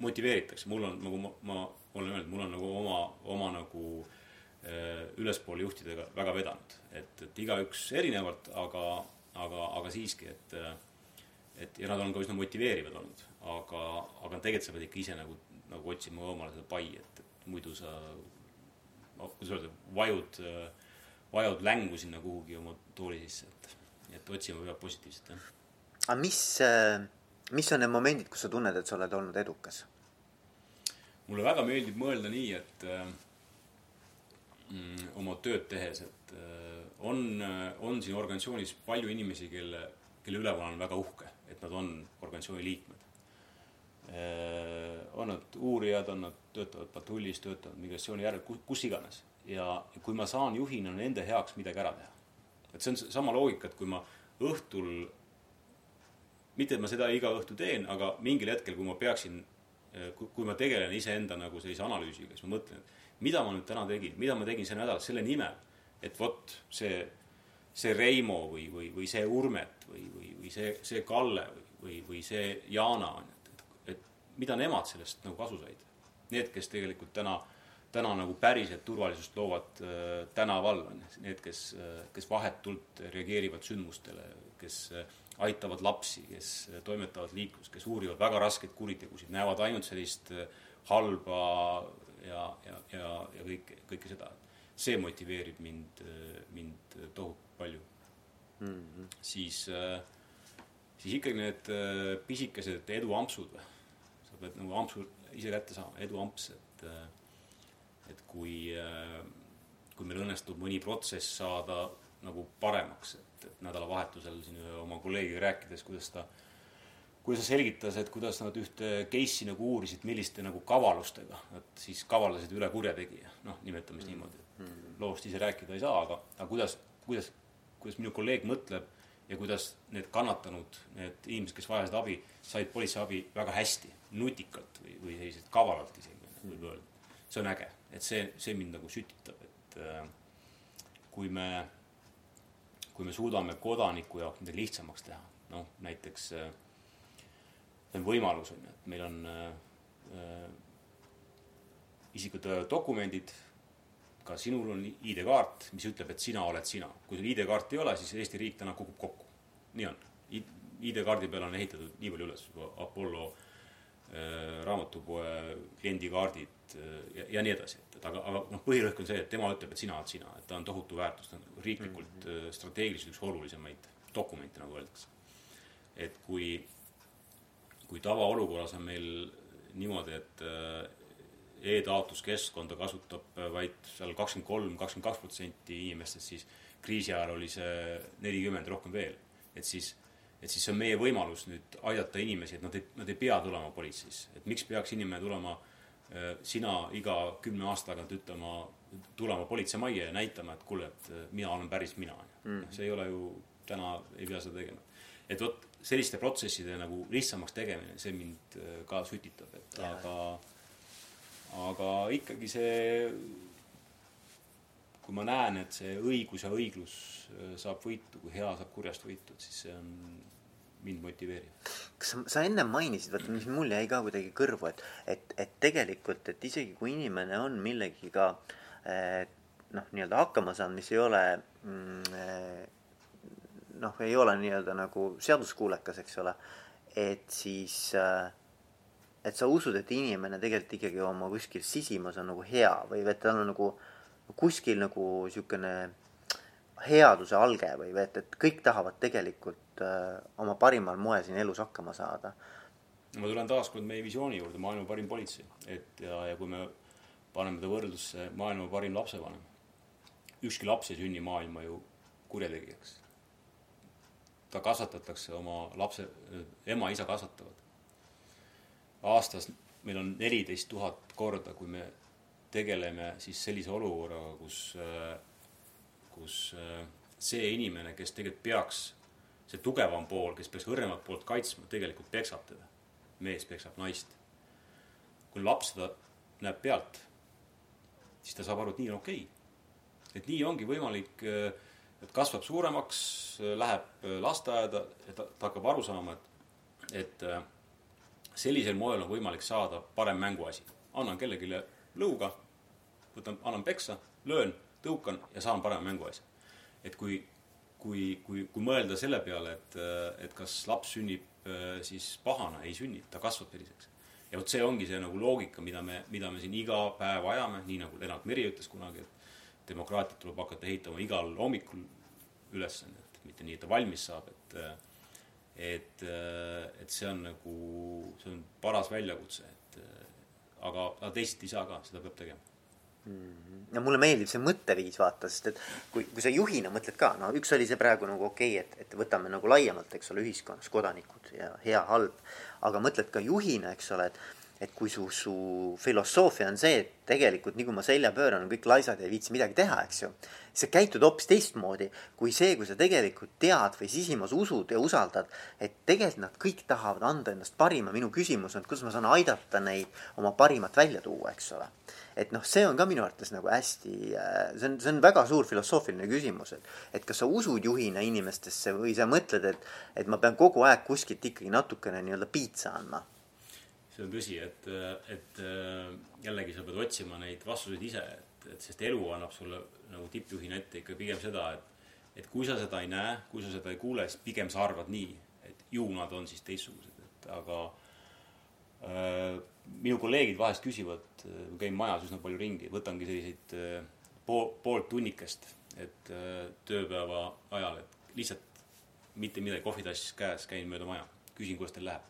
motiveeritakse, mul on nagu ma, ma olen öelnud, mul on nagu oma, oma nagu äh, ülespoole juhtidega väga vedanud, et, et igaüks erinevalt, aga, aga, aga siiski, et et ja nad on ka üsna motiveerivad olnud, aga, aga tegelikult sa pead ikka ise nagu, nagu otsima omale seda pai, et, et muidu sa kuidas öelda, vajud, vajud längu sinna kuhugi oma tooli sisse, et, et otsima peab positiivset, jah. aga mis, mis on need momendid, kus sa tunned, et sa oled olnud edukas? Mulle väga meeldib mõelda nii, et äh, mm, oma tööd tehes, et äh, on, äh, on siin organisatsioonis palju inimesi, kelle, kelle üle ma olen väga uhke, et nad on organisatsiooni liikmed on nad uurijad, on nad, töötavad patrullis, töötavad migratsiooni järel, kus iganes. ja kui ma saan juhina nende heaks midagi ära teha. et see on sama loogika, et kui ma õhtul mitte, et ma seda iga õhtu teen, aga mingil hetkel, kui ma peaksin kui, kui ma tegelen iseenda nagu sellise analüüsiga, siis ma mõtlen, et mida ma nüüd täna tegin, mida ma tegin see nädal selle nimel, et vot see, see Reimo või, või, või see Urmet või, või, või see, see Kalle või, või, või see Jana on, et, et, et mida nemad sellest nagu kasu said. Need, kes tegelikult täna, täna nagu päriselt turvalisust loovad äh, tänaval, on need, kes äh,, kes vahetult reageerivad sündmustele, kes äh, aitavad lapsi, kes toimetavad liiklus, kes uurivad väga raskeid kuritegusid, näevad ainult sellist äh, halba ja, ja, ja, ja kõike, kõike seda. see motiveerib mind, mind tohutult palju mm. -hmm. siis, siis ikkagi need pisikesed eduampsud sa pead nagu ampsu ise kätte saama, eduamps, et et kui, kui meil õnnestub mõni protsess saada nagu paremaks, et, et nädalavahetusel siin oma kolleegiga rääkides, kuidas ta kuidas ta selgitas, et kuidas nad ühte case'i nagu uurisid, milliste nagu kavalustega nad siis kavaldasid üle kurjategija, noh, nimetame siis niimoodi, et mm. loost ise rääkida ei saa, aga, aga kuidas, kuidas, kuidas minu kolleeg mõtleb ja kuidas need kannatanud, need inimesed, kes vajasid abi, said politsei abi väga hästi, nutikalt või, või selliselt kavalalt isegi, võib öelda. see on äge, et see, see mind nagu sütitab, et äh, kui me kui me suudame kodaniku jaoks midagi lihtsamaks teha, noh näiteks äh, see on võimalus, on ju, et meil on äh, äh isikute dokumendid, ka sinul on ID-kaart, mis ütleb, et sina oled sina. kui sul ID-kaarti ei ole, siis Eesti riik täna kukub kokku. nii on. ID-kaardi peale on ehitatud nii palju üles, Apollo äh, raamatupoe kliendikaardid äh, ja, ja nii edasi, et, et aga, aga noh, põhirõhk on see, et tema ütleb, et sina oled sina, et ta on tohutu väärtus, ta on riiklikult mm -hmm. strateegiliselt üks olulisemaid dokumente, nagu öeldakse. et kui, kui tavaolukorras on meil niimoodi, et e-taotluskeskkonda kasutab vaid seal kakskümmend kolm, kakskümmend kaks protsenti inimestest, siis kriisi ajal oli see nelikümmend, rohkem veel. et siis, et siis see on meie võimalus nüüd aidata inimesi, et nad ei, nad ei pea tulema politseisse, et miks peaks inimene tulema äh, Äh, sina iga kümne aasta tagant ütlema, tulema politseimajja ja näitama, et kuule, et äh, mina olen päris mina mm.. see ei ole ju, täna ei pea seda tegema. et vot selliste protsesside nagu lihtsamaks tegemine, see mind äh, ka sütitab, et ja. aga, aga ikkagi see, kui ma näen, et see õigus ja õiglus saab võitu, kui hea saab kurjast võitu, et siis see on mind motiveerib. kas sa, sa ennem mainisid, vaata, mis mul jäi ka kuidagi kõrvu, et, et, et tegelikult, et isegi kui inimene on millegiga eh, noh, nii-öelda hakkama saanud, mis ei ole mm, eh, noh, ei ole nii-öelda nagu seaduskuulekas, eks ole, et siis äh, et sa usud, et inimene tegelikult ikkagi oma kuskil sisimas on nagu hea või et tal on nagu kuskil nagu niisugune headuse alge või et, et kõik tahavad tegelikult äh, oma parimal moel siin elus hakkama saada. ma tulen taaskord meie visiooni juurde, maailma parim politsei, et ja, ja kui me paneme ta võrdlusse maailma parim lapsevanem, ükski laps ei sünni maailma ju kurjategijaks. ta kasvatatakse oma lapse, ema-isa kasvatavad. aastas meil on neliteist tuhat korda, kui me tegeleme siis sellise olukorraga, kus äh, kus äh, see inimene, kes tegelikult peaks, see tugevam pool, kes peaks õrnemat poolt kaitsma, tegelikult peksab teda. mees peksab naist. kui laps seda näeb pealt, siis ta saab aru, et nii on okei okay.. et nii ongi võimalik, äh, et kasvab suuremaks, äh, läheb lasteaeda, et ta, ta hakkab aru saama, et, et sellisel moel on võimalik saada parem mänguasi. annan kellelegi lõuga, võtan, annan peksa, löön tõukan ja saan parema mänguasja. et kui, kui, kui, kui mõelda selle peale, et, et kas laps sünnib siis pahana, ei sünni, ta kasvab selliseks. ja vot see ongi see nagu loogika, mida me, mida me siin iga päev ajame, nii nagu Lennart Meri ütles kunagi, et demokraatiat tuleb hakata ehitama igal hommikul üles, et mitte nii, et ta valmis saab, et et, et see on nagu, see on paras väljakutse, et aga, aga teisiti ei saa ka, seda peab tegema Mm-hmm. no mulle meeldib see mõtteviis vaata, sest et kui, kui sa juhina mõtled ka, no üks oli see praegu nagu okei okay,, et, et võtame nagu laiemalt, eks ole, ühiskonnas kodanikud ja hea, halb. aga mõtled ka juhina, eks ole, et, et kui su, su filosoofia on see, et tegelikult nii kui ma selja pööran, on kõik laisad ja ei viitsi midagi teha, eks ju. sa käitud hoopis teistmoodi kui see, kui sa tegelikult tead või sisimas usud ja usaldad, et tegelikult nad kõik tahavad anda endast parima. minu küsimus on, kuidas ma saan aidata neid oma parimat välja tuua, eks ole et noh, see on ka minu arvates nagu hästi, äh, see on, see on väga suur filosoofiline küsimus, et, et kas sa usud juhina inimestesse või sa mõtled, et, et ma pean kogu aeg kuskilt ikkagi natukene nii-öelda piitsa andma. See on tõsi, et, et äh, jällegi sa pead otsima neid vastuseid ise, et, et sest elu annab sulle nagu tippjuhina ette ikka pigem seda, et, et kui sa seda ei näe, kui sa seda ei kuule, siis pigem sa arvad nii, et ju nad on siis teistsugused, et aga minu kolleegid vahest küsivad, ma käin majas üsna palju ringi, võtangi selliseid pool, poolt tunnikest, et tööpäeva ajal, et lihtsalt mitte midagi, kohvitass käes, käin mööda maja, küsin, kuidas teil läheb.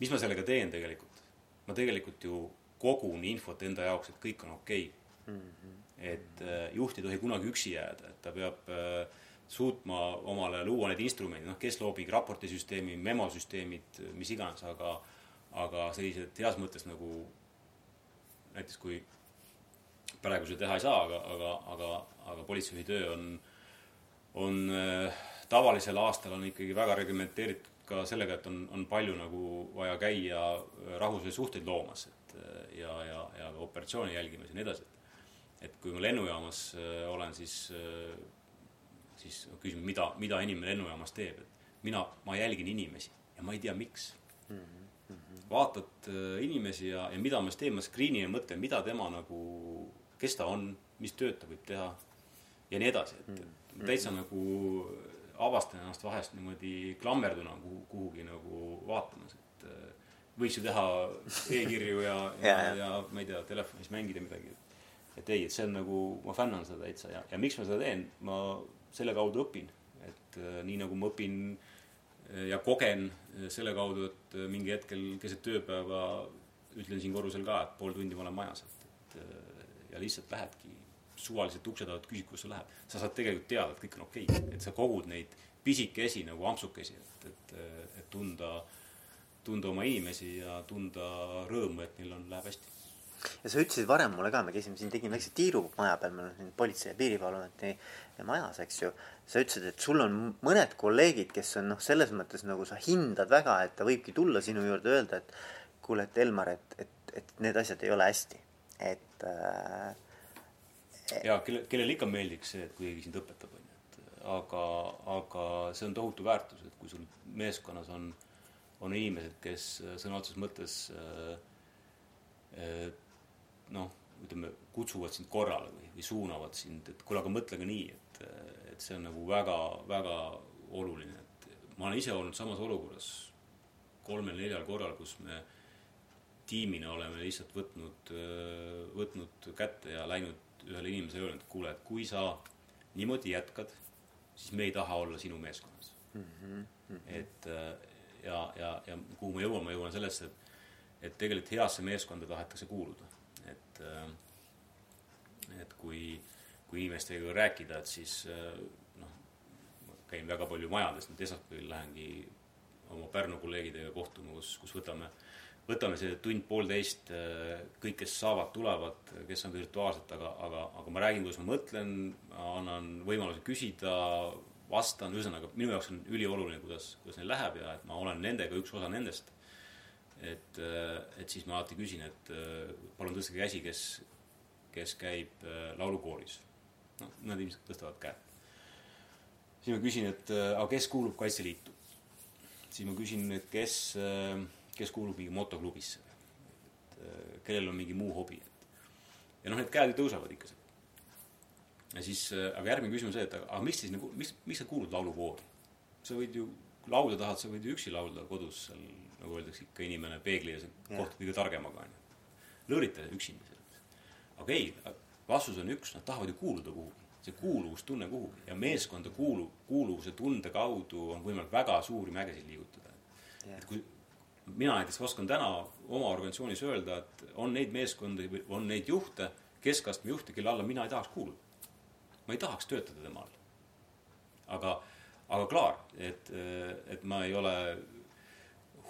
Mis ma sellega teen tegelikult? ma tegelikult ju kogun infot enda jaoks, et kõik on okei okay. mm. -hmm. et juht ei tohi kunagi üksi jääda, et ta peab äh, suutma omale luua need instrumendid, noh, kes loob mingi raportisüsteemi, memosüsteemid, mis iganes, aga aga sellised heas mõttes nagu näiteks kui praegu seda teha ei saa, aga, aga, aga, aga politseijuhi töö on, on äh, tavalisel aastal on ikkagi väga reglementeeritud ka sellega, et on, on palju nagu vaja käia rahvusvahelisi suhteid loomas, et ja, ja, ja operatsioone jälgimas ja nii edasi. et kui ma lennujaamas äh, olen, siis äh, siis küsime, mida, mida inimene lennujaamas teeb, et mina, ma jälgin inimesi ja ma ei tea, miks mm. -hmm. vaatad äh, inimesi ja, ja mida ma siis teen, ma screen'in ja mõtlen, mida tema nagu, kes ta on, mis tööd ta võib teha ja nii edasi, et, et mm -hmm. täitsa nagu avastan ennast vahest niimoodi klammerduna kuhu, kuhugi nagu vaatamas, et äh, võiks ju teha e-kirju ja, ja, ja, ja. ma ei tea, telefonis mängida midagi. et ei, et see on nagu, ma fännan seda täitsa ja, ja miks ma seda teen, ma selle kaudu õpin, et äh, nii nagu ma õpin äh, ja kogen selle kaudu, et mingi hetkel keset tööpäeva ütlen siin korrusel ka, et pool tundi ma olen majas, et, et ja lihtsalt lähedki suvaliselt ukse tagant küsid, kus see läheb. sa saad tegelikult teada, et kõik on okei okay., et sa kogud neid pisikesi nagu ampsukesi, et, et, et tunda, tunda oma inimesi ja tunda rõõmu, et neil on, läheb hästi ja sa ütlesid varem mulle ka, me käisime siin, tegime väikse tiiru maja peal, meil on siin Politsei- ja Piirivalveameti majas, eks ju. sa ütlesid, et sul on mõned kolleegid, kes on noh, selles mõttes nagu sa hindad väga, et ta võibki tulla sinu juurde öelda, et kuule, et Elmar, et, et, et need asjad ei ole hästi, et äh,. Ja kelle, kellele ikka meeldiks see, et kui keegi sind õpetab, on ju, et aga, aga see on tohutu väärtus, et kui sul meeskonnas on, on inimesed, kes sõna otseses mõttes äh, äh, noh, ütleme, kutsuvad sind korrale või, või suunavad sind, et kuule, aga mõtle ka nii, et, et see on nagu väga, väga oluline, et ma olen ise olnud samas olukorras kolmel-neljal korral, kus me tiimina oleme lihtsalt võtnud, võtnud kätte ja läinud ühele inimesele öelnud, et kuule, et kui sa niimoodi jätkad, siis me ei taha olla sinu meeskonnas mm. -hmm, mm -hmm. et ja, ja, ja kuhu ma jõuan, ma jõuan sellesse, et, et tegelikult heasse meeskonda tahetakse kuuluda et, äh, et kui, kui inimestega rääkida, et siis äh, noh, käin väga palju majades, nüüd esmaspäeval lähengi oma Pärnu kolleegidega kohtuma, kus, kus võtame, võtame see tund-poolteist, äh, kõik, kes saavad, tulevad, kes on virtuaalselt, aga, aga, aga ma räägin, kuidas ma mõtlen, annan võimaluse küsida, vastan, ühesõnaga minu jaoks on ülioluline, kuidas, kuidas neil läheb ja et ma olen nendega üks osa nendest et, äh, et siis ma alati küsin, et äh, palun tõstage käsi, kes, kes käib äh, laulukooris. noh, nad ilmselt tõstavad käe. siis ma küsin, et aga kes kuulub Kaitseliitu? siis ma küsin, et kes, kes kuulub mingi motoklubisse, et kellel on mingi muu hobi, et ja noh, need käed ju tõusevad ikka seal. ja siis, aga järgmine küsimus on see, et aga miks siis nagu, miks, miks sa kuulud laulukoori? sa võid ju laulda tahad, sa võid ju üksi laulda kodus seal nagu öeldakse, ikka inimene peegli ees kohtub kõige targemaga, on ju. lõõrita üksinda selles. aga ei, vastus on üks, nad tahavad ju kuuluda kuhugi. see kuuluvustunne kuhugi ja meeskonda kuulu-, kuuluvuse tunde kaudu on võimalik väga suuri mägesid liigutada. et kui mina näiteks oskan täna oma organisatsioonis öelda, et on neid meeskondi või on neid juhte, keskastme juhte, kelle alla mina ei tahaks kuuluda. ma ei tahaks töötada tema all. aga, aga klaar, et, et ma ei ole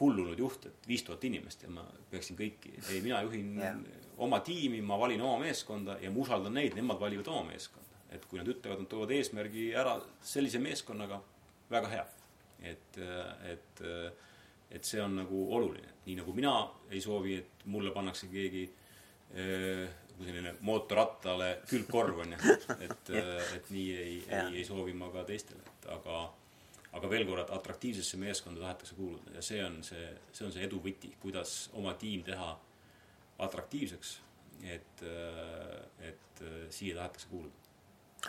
hullunud juht, et viis tuhat inimest ja ma peaksin kõiki, ei, mina juhin yeah. oma tiimi, ma valin oma meeskonda ja ma usaldan neid, nemad valivad oma meeskonda. et kui nad ütlevad, nad toovad eesmärgi ära sellise meeskonnaga, väga hea. et, et, et see on nagu oluline, nii nagu mina ei soovi, et mulle pannakse keegi eh, selline mootorrattale külgkorv on ju, et, et nii ei, ei, ei soovi ma ka teistele, et aga aga veel kord, atraktiivsesse meeskonda tahetakse kuuluda. Ja see on see, see on see edu võti, kuidas oma tiim teha atraktiivseks, et, et siia tahetakse kuuluda.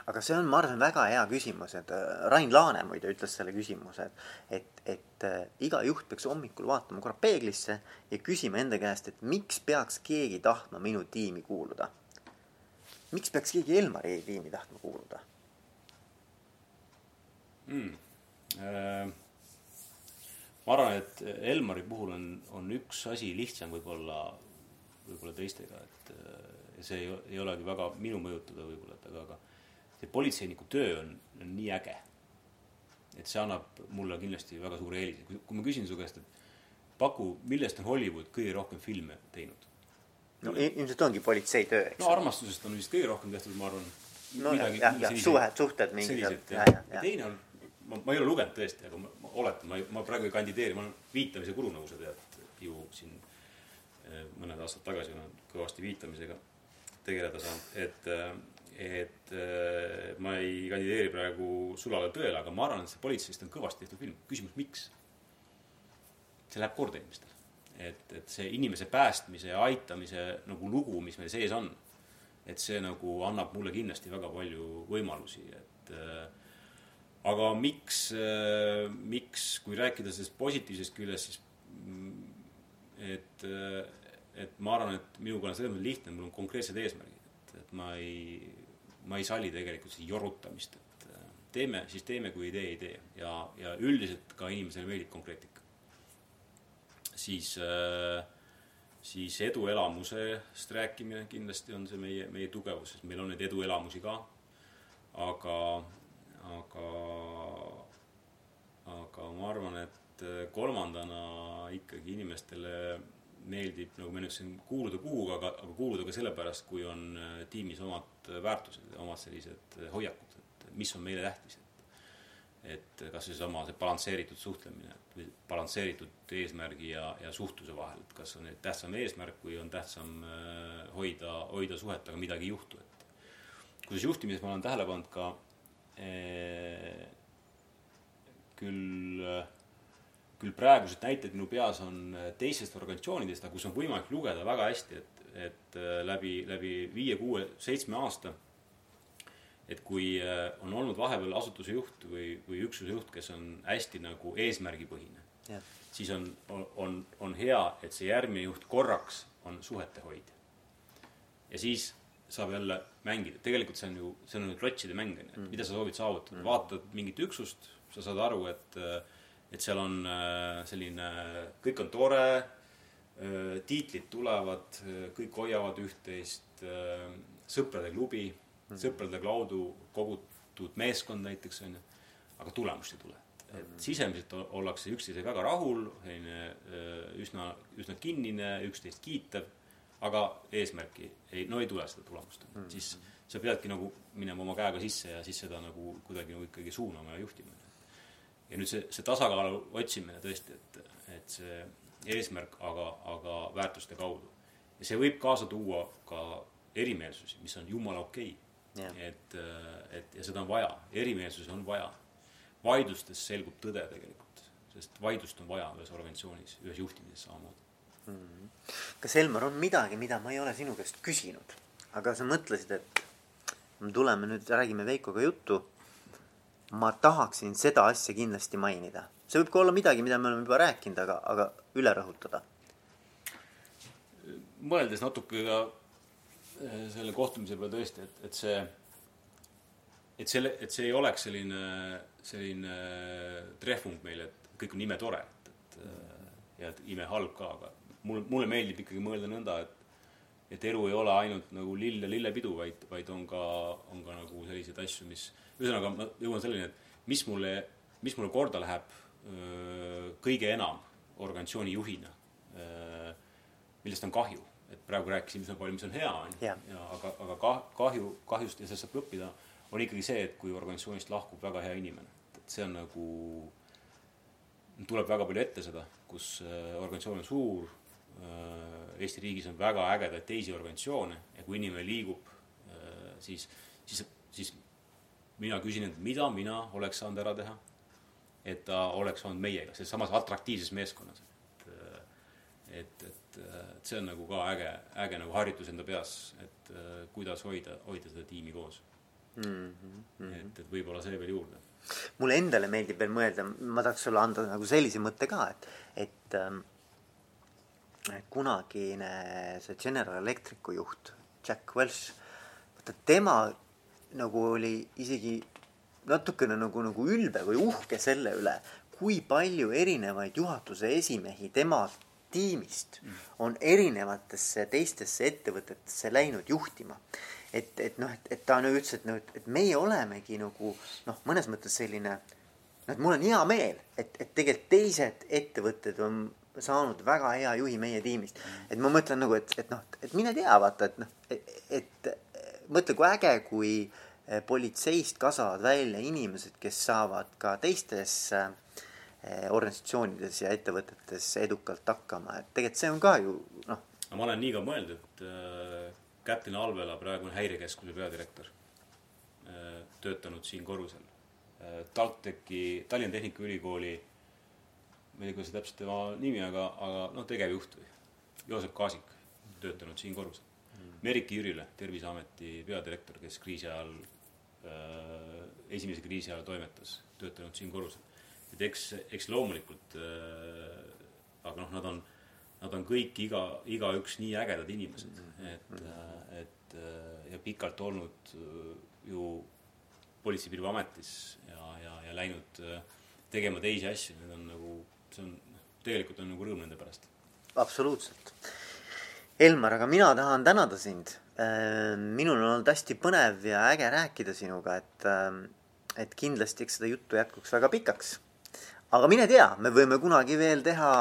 Aga see on, ma arvan, väga hea küsimus, et äh, Rain Laane muide ütles selle küsimuse, et, et, et äh, iga juht peaks hommikul vaatama korra peeglisse ja küsima enda käest, et miks peaks keegi tahtma minu tiimi kuuluda. miks peaks keegi Elmari tiimi tahtma kuuluda mm.? Ma arvan, et Elmari puhul on, on üks asi lihtsam võib-olla, võib-olla teistega, et see ei, ei olegi väga minu mõjutada võib-olla, et aga, aga see politseiniku töö on, on nii äge. et see annab mulle kindlasti väga suure eelise, kui, kui ma küsin su käest, et paku, millest on Hollywood kõige rohkem filme teinud? no ilmselt ongi politseitöö, eks. no armastusest on vist kõige rohkem tehtud, ma arvan. no midagi, jah, jah, suhed, suhted mingid. teine on, ma, ma ei ole lugenud tõesti, aga ma, ma oletan, ma, ma praegu ei kandideeri, ma olen viitamise guru, nagu sa tead, ju siin eh, mõned aastad tagasi olen kõvasti viitamisega tegeleda saanud, et äh, et äh, ma ei kandideeri praegu sulale tõele, aga ma arvan, et see politseist on kõvasti tehtud film. küsimus, miks? see läheb korda inimestele. et, et see inimese päästmise ja aitamise nagu lugu, mis meil sees on, et see nagu annab mulle kindlasti väga palju võimalusi, et äh, aga miks äh,, miks, kui rääkida sellest positiivsest küljest, siis mm, et, et ma arvan, et minuga on selles mõttes lihtne, mul on konkreetsed eesmärgid, et, et ma ei ma ei salli tegelikult seda jorutamist, et äh, teeme, siis teeme, kui ei tee, ei tee. ja, ja üldiselt ka inimesele meeldib konkreetika. siis äh,, siis eduelamusest rääkimine kindlasti on see meie, meie tugevus, sest meil on neid eduelamusi ka. aga, aga, aga ma arvan, et äh, kolmandana ikkagi inimestele meeldib, nagu ma ütlesin, kuuluda kuhuga, aga, aga kuuluda ka sellepärast, kui on äh, tiimis omad väärtused, omad sellised äh, hoiakud, et mis on meile tähtis, et et kas või seesama see balansseeritud suhtlemine või balansseeritud eesmärgi ja, ja suhtluse vahel, et kas on tähtsam eesmärk või on tähtsam äh, hoida, hoida suhet, aga midagi ei juhtu, et. Kusjuures juhtimises ma olen tähele pannud ka eh, küll eh, küll praegused näited minu peas on äh, teistest organisatsioonidest, aga kus on võimalik lugeda väga hästi, et, et äh, läbi, läbi viie, kuue, seitsme aasta, et kui äh, on olnud vahepeal asutuse juht või, või üksuse juht, kes on hästi nagu eesmärgipõhine, siis on, on, on hea, et see järgmine juht korraks on suhete hoidja. ja siis saab jälle mängida, tegelikult see on ju, see on ju klotside mäng, on ju, mm. mida sa soovid saavutada mm., vaatad mingit üksust, sa saad aru, et äh, et seal on äh, selline, kõik on tore, äh, tiitlid tulevad, äh, kõik hoiavad üht-teist, sõprade klubi, mhm. sõprade kaudu kogutud meeskond näiteks on ju, aga tulemust ei tule. et mhm. sisemiselt ollakse üksteisega väga rahul, selline üsna, üsna kinnine, üksteist kiitev, aga eesmärki ei, no ei tule seda tulemust mm. siis sa peadki nagu minema oma käega sisse ja siis seda nagu kuidagi nagu ikkagi suunama ja juhtima ja nüüd see, see tasakaalu otsimine tõesti, et, et see eesmärk, aga, aga väärtuste kaudu. ja see võib kaasa tuua ka erimeelsusi, mis on jumala okei okay. yeah.. et, et ja seda on vaja, erimeelsusi on vaja. vaidlustes selgub tõde tegelikult, sest vaidlust on vaja ühes organisatsioonis, ühes juhtimises samamoodi mm. -hmm. kas Elmar on midagi, mida ma ei ole sinu käest küsinud, aga sa mõtlesid, et tuleme nüüd, räägime Veikoga juttu ma tahaksin seda asja kindlasti mainida. see võib ka olla midagi, mida me oleme juba rääkinud, aga, aga üle rõhutada. mõeldes natuke ka eh, selle kohtumise peale tõesti, et, et see, et selle, et see ei oleks selline, selline trehvung meile, et kõik on imetore, et, et ja et imehalb ka, aga mul, mulle meeldib ikkagi mõelda nõnda, et et elu ei ole ainult nagu lill ja lillepidu, vaid, vaid on ka, on ka nagu selliseid asju, mis ühesõnaga ma jõuan selleni, et mis mulle, mis mulle korda läheb öö, kõige enam organisatsiooni juhina, millest on kahju, et praegu rääkisime üsna palju, mis on hea, on ju, aga, aga kah-, kahju, kahjust ja sellest saab õppida, on ikkagi see, et kui organisatsioonist lahkub väga hea inimene, et see on nagu, tuleb väga palju ette seda, kus organisatsioon on suur, Eesti riigis on väga ägedaid teisi organisatsioone ja kui inimene liigub, siis, siis, siis mina küsin, et mida mina oleks saanud ära teha, et ta oleks olnud meiega, selles samas atraktiivses meeskonnas. et, et, et, et see on nagu ka äge, äge nagu harjutus enda peas, et kuidas hoida, hoida seda tiimi koos mm. -hmm. et, et võib-olla see veel juurde. mulle endale meeldib veel mõelda, ma tahaks sulle anda nagu sellise mõtte ka, et, et ähm, kunagine see General Electricu juht Jack Welch, vaata tema nagu oli isegi natukene nagu, nagu ülbe või uhke selle üle, kui palju erinevaid juhatuse esimehi tema tiimist on erinevatesse teistesse ettevõtetesse läinud juhtima. et, et noh, et, et ta nagu ütles, et noh, et meie olemegi nagu noh, mõnes mõttes selline noh, et mul on hea meel, et, et tegelikult teised ettevõtted on saanud väga hea juhi meie tiimist. et ma mõtlen nagu, et, et noh, et mine tea, vaata, et noh, et, mõtle, kui äge, kui eh, politseist kasvavad välja inimesed, kes saavad ka teistes äh, organisatsioonides ja ettevõtetes edukalt hakkama, et tegelikult see on ka ju noh. no ma olen nii ka mõelnud, et äh, Kätlin Alvela, praegune häirekeskuse peadirektor äh,, töötanud siin korrusel äh,. TalTechi, Tallinna Tehnikaülikooli ma ei tea, kuidas täpselt tema nimi, aga, aga noh, tegevjuht või, Joosep Kaasik, töötanud siin korrusel mm.. Merike Jürile, Terviseameti peadirektor, kes kriisi ajal äh,, esimese kriisi ajal toimetas, töötanud siin korrusel. et eks, eks loomulikult äh,, aga noh, nad on, nad on kõik iga, igaüks nii ägedad inimesed. Mm, et, äh, et äh, ja pikalt olnud äh, ju Politsei- ja Piirivalveametis ja, ja, ja läinud tegema teisi asju, need on nagu see on, tegelikult on nagu rõõm nende pärast. absoluutselt. Elmar, aga mina tahan tänada sind. Ehm, minul on olnud hästi põnev ja äge rääkida sinuga, et, ehm, et kindlasti, eks seda juttu jätkuks väga pikaks. aga mine tea, me võime kunagi veel teha,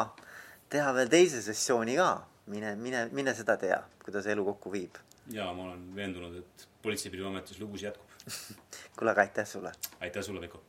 teha veel teise sessiooni ka. mine, mine, mine seda tea, kuidas elu kokku viib. ja ma olen veendunud, et Politsei- ja Piirivalveametis lugus jätkub kuule, aga aitäh sulle! aitäh sulle, Veiko!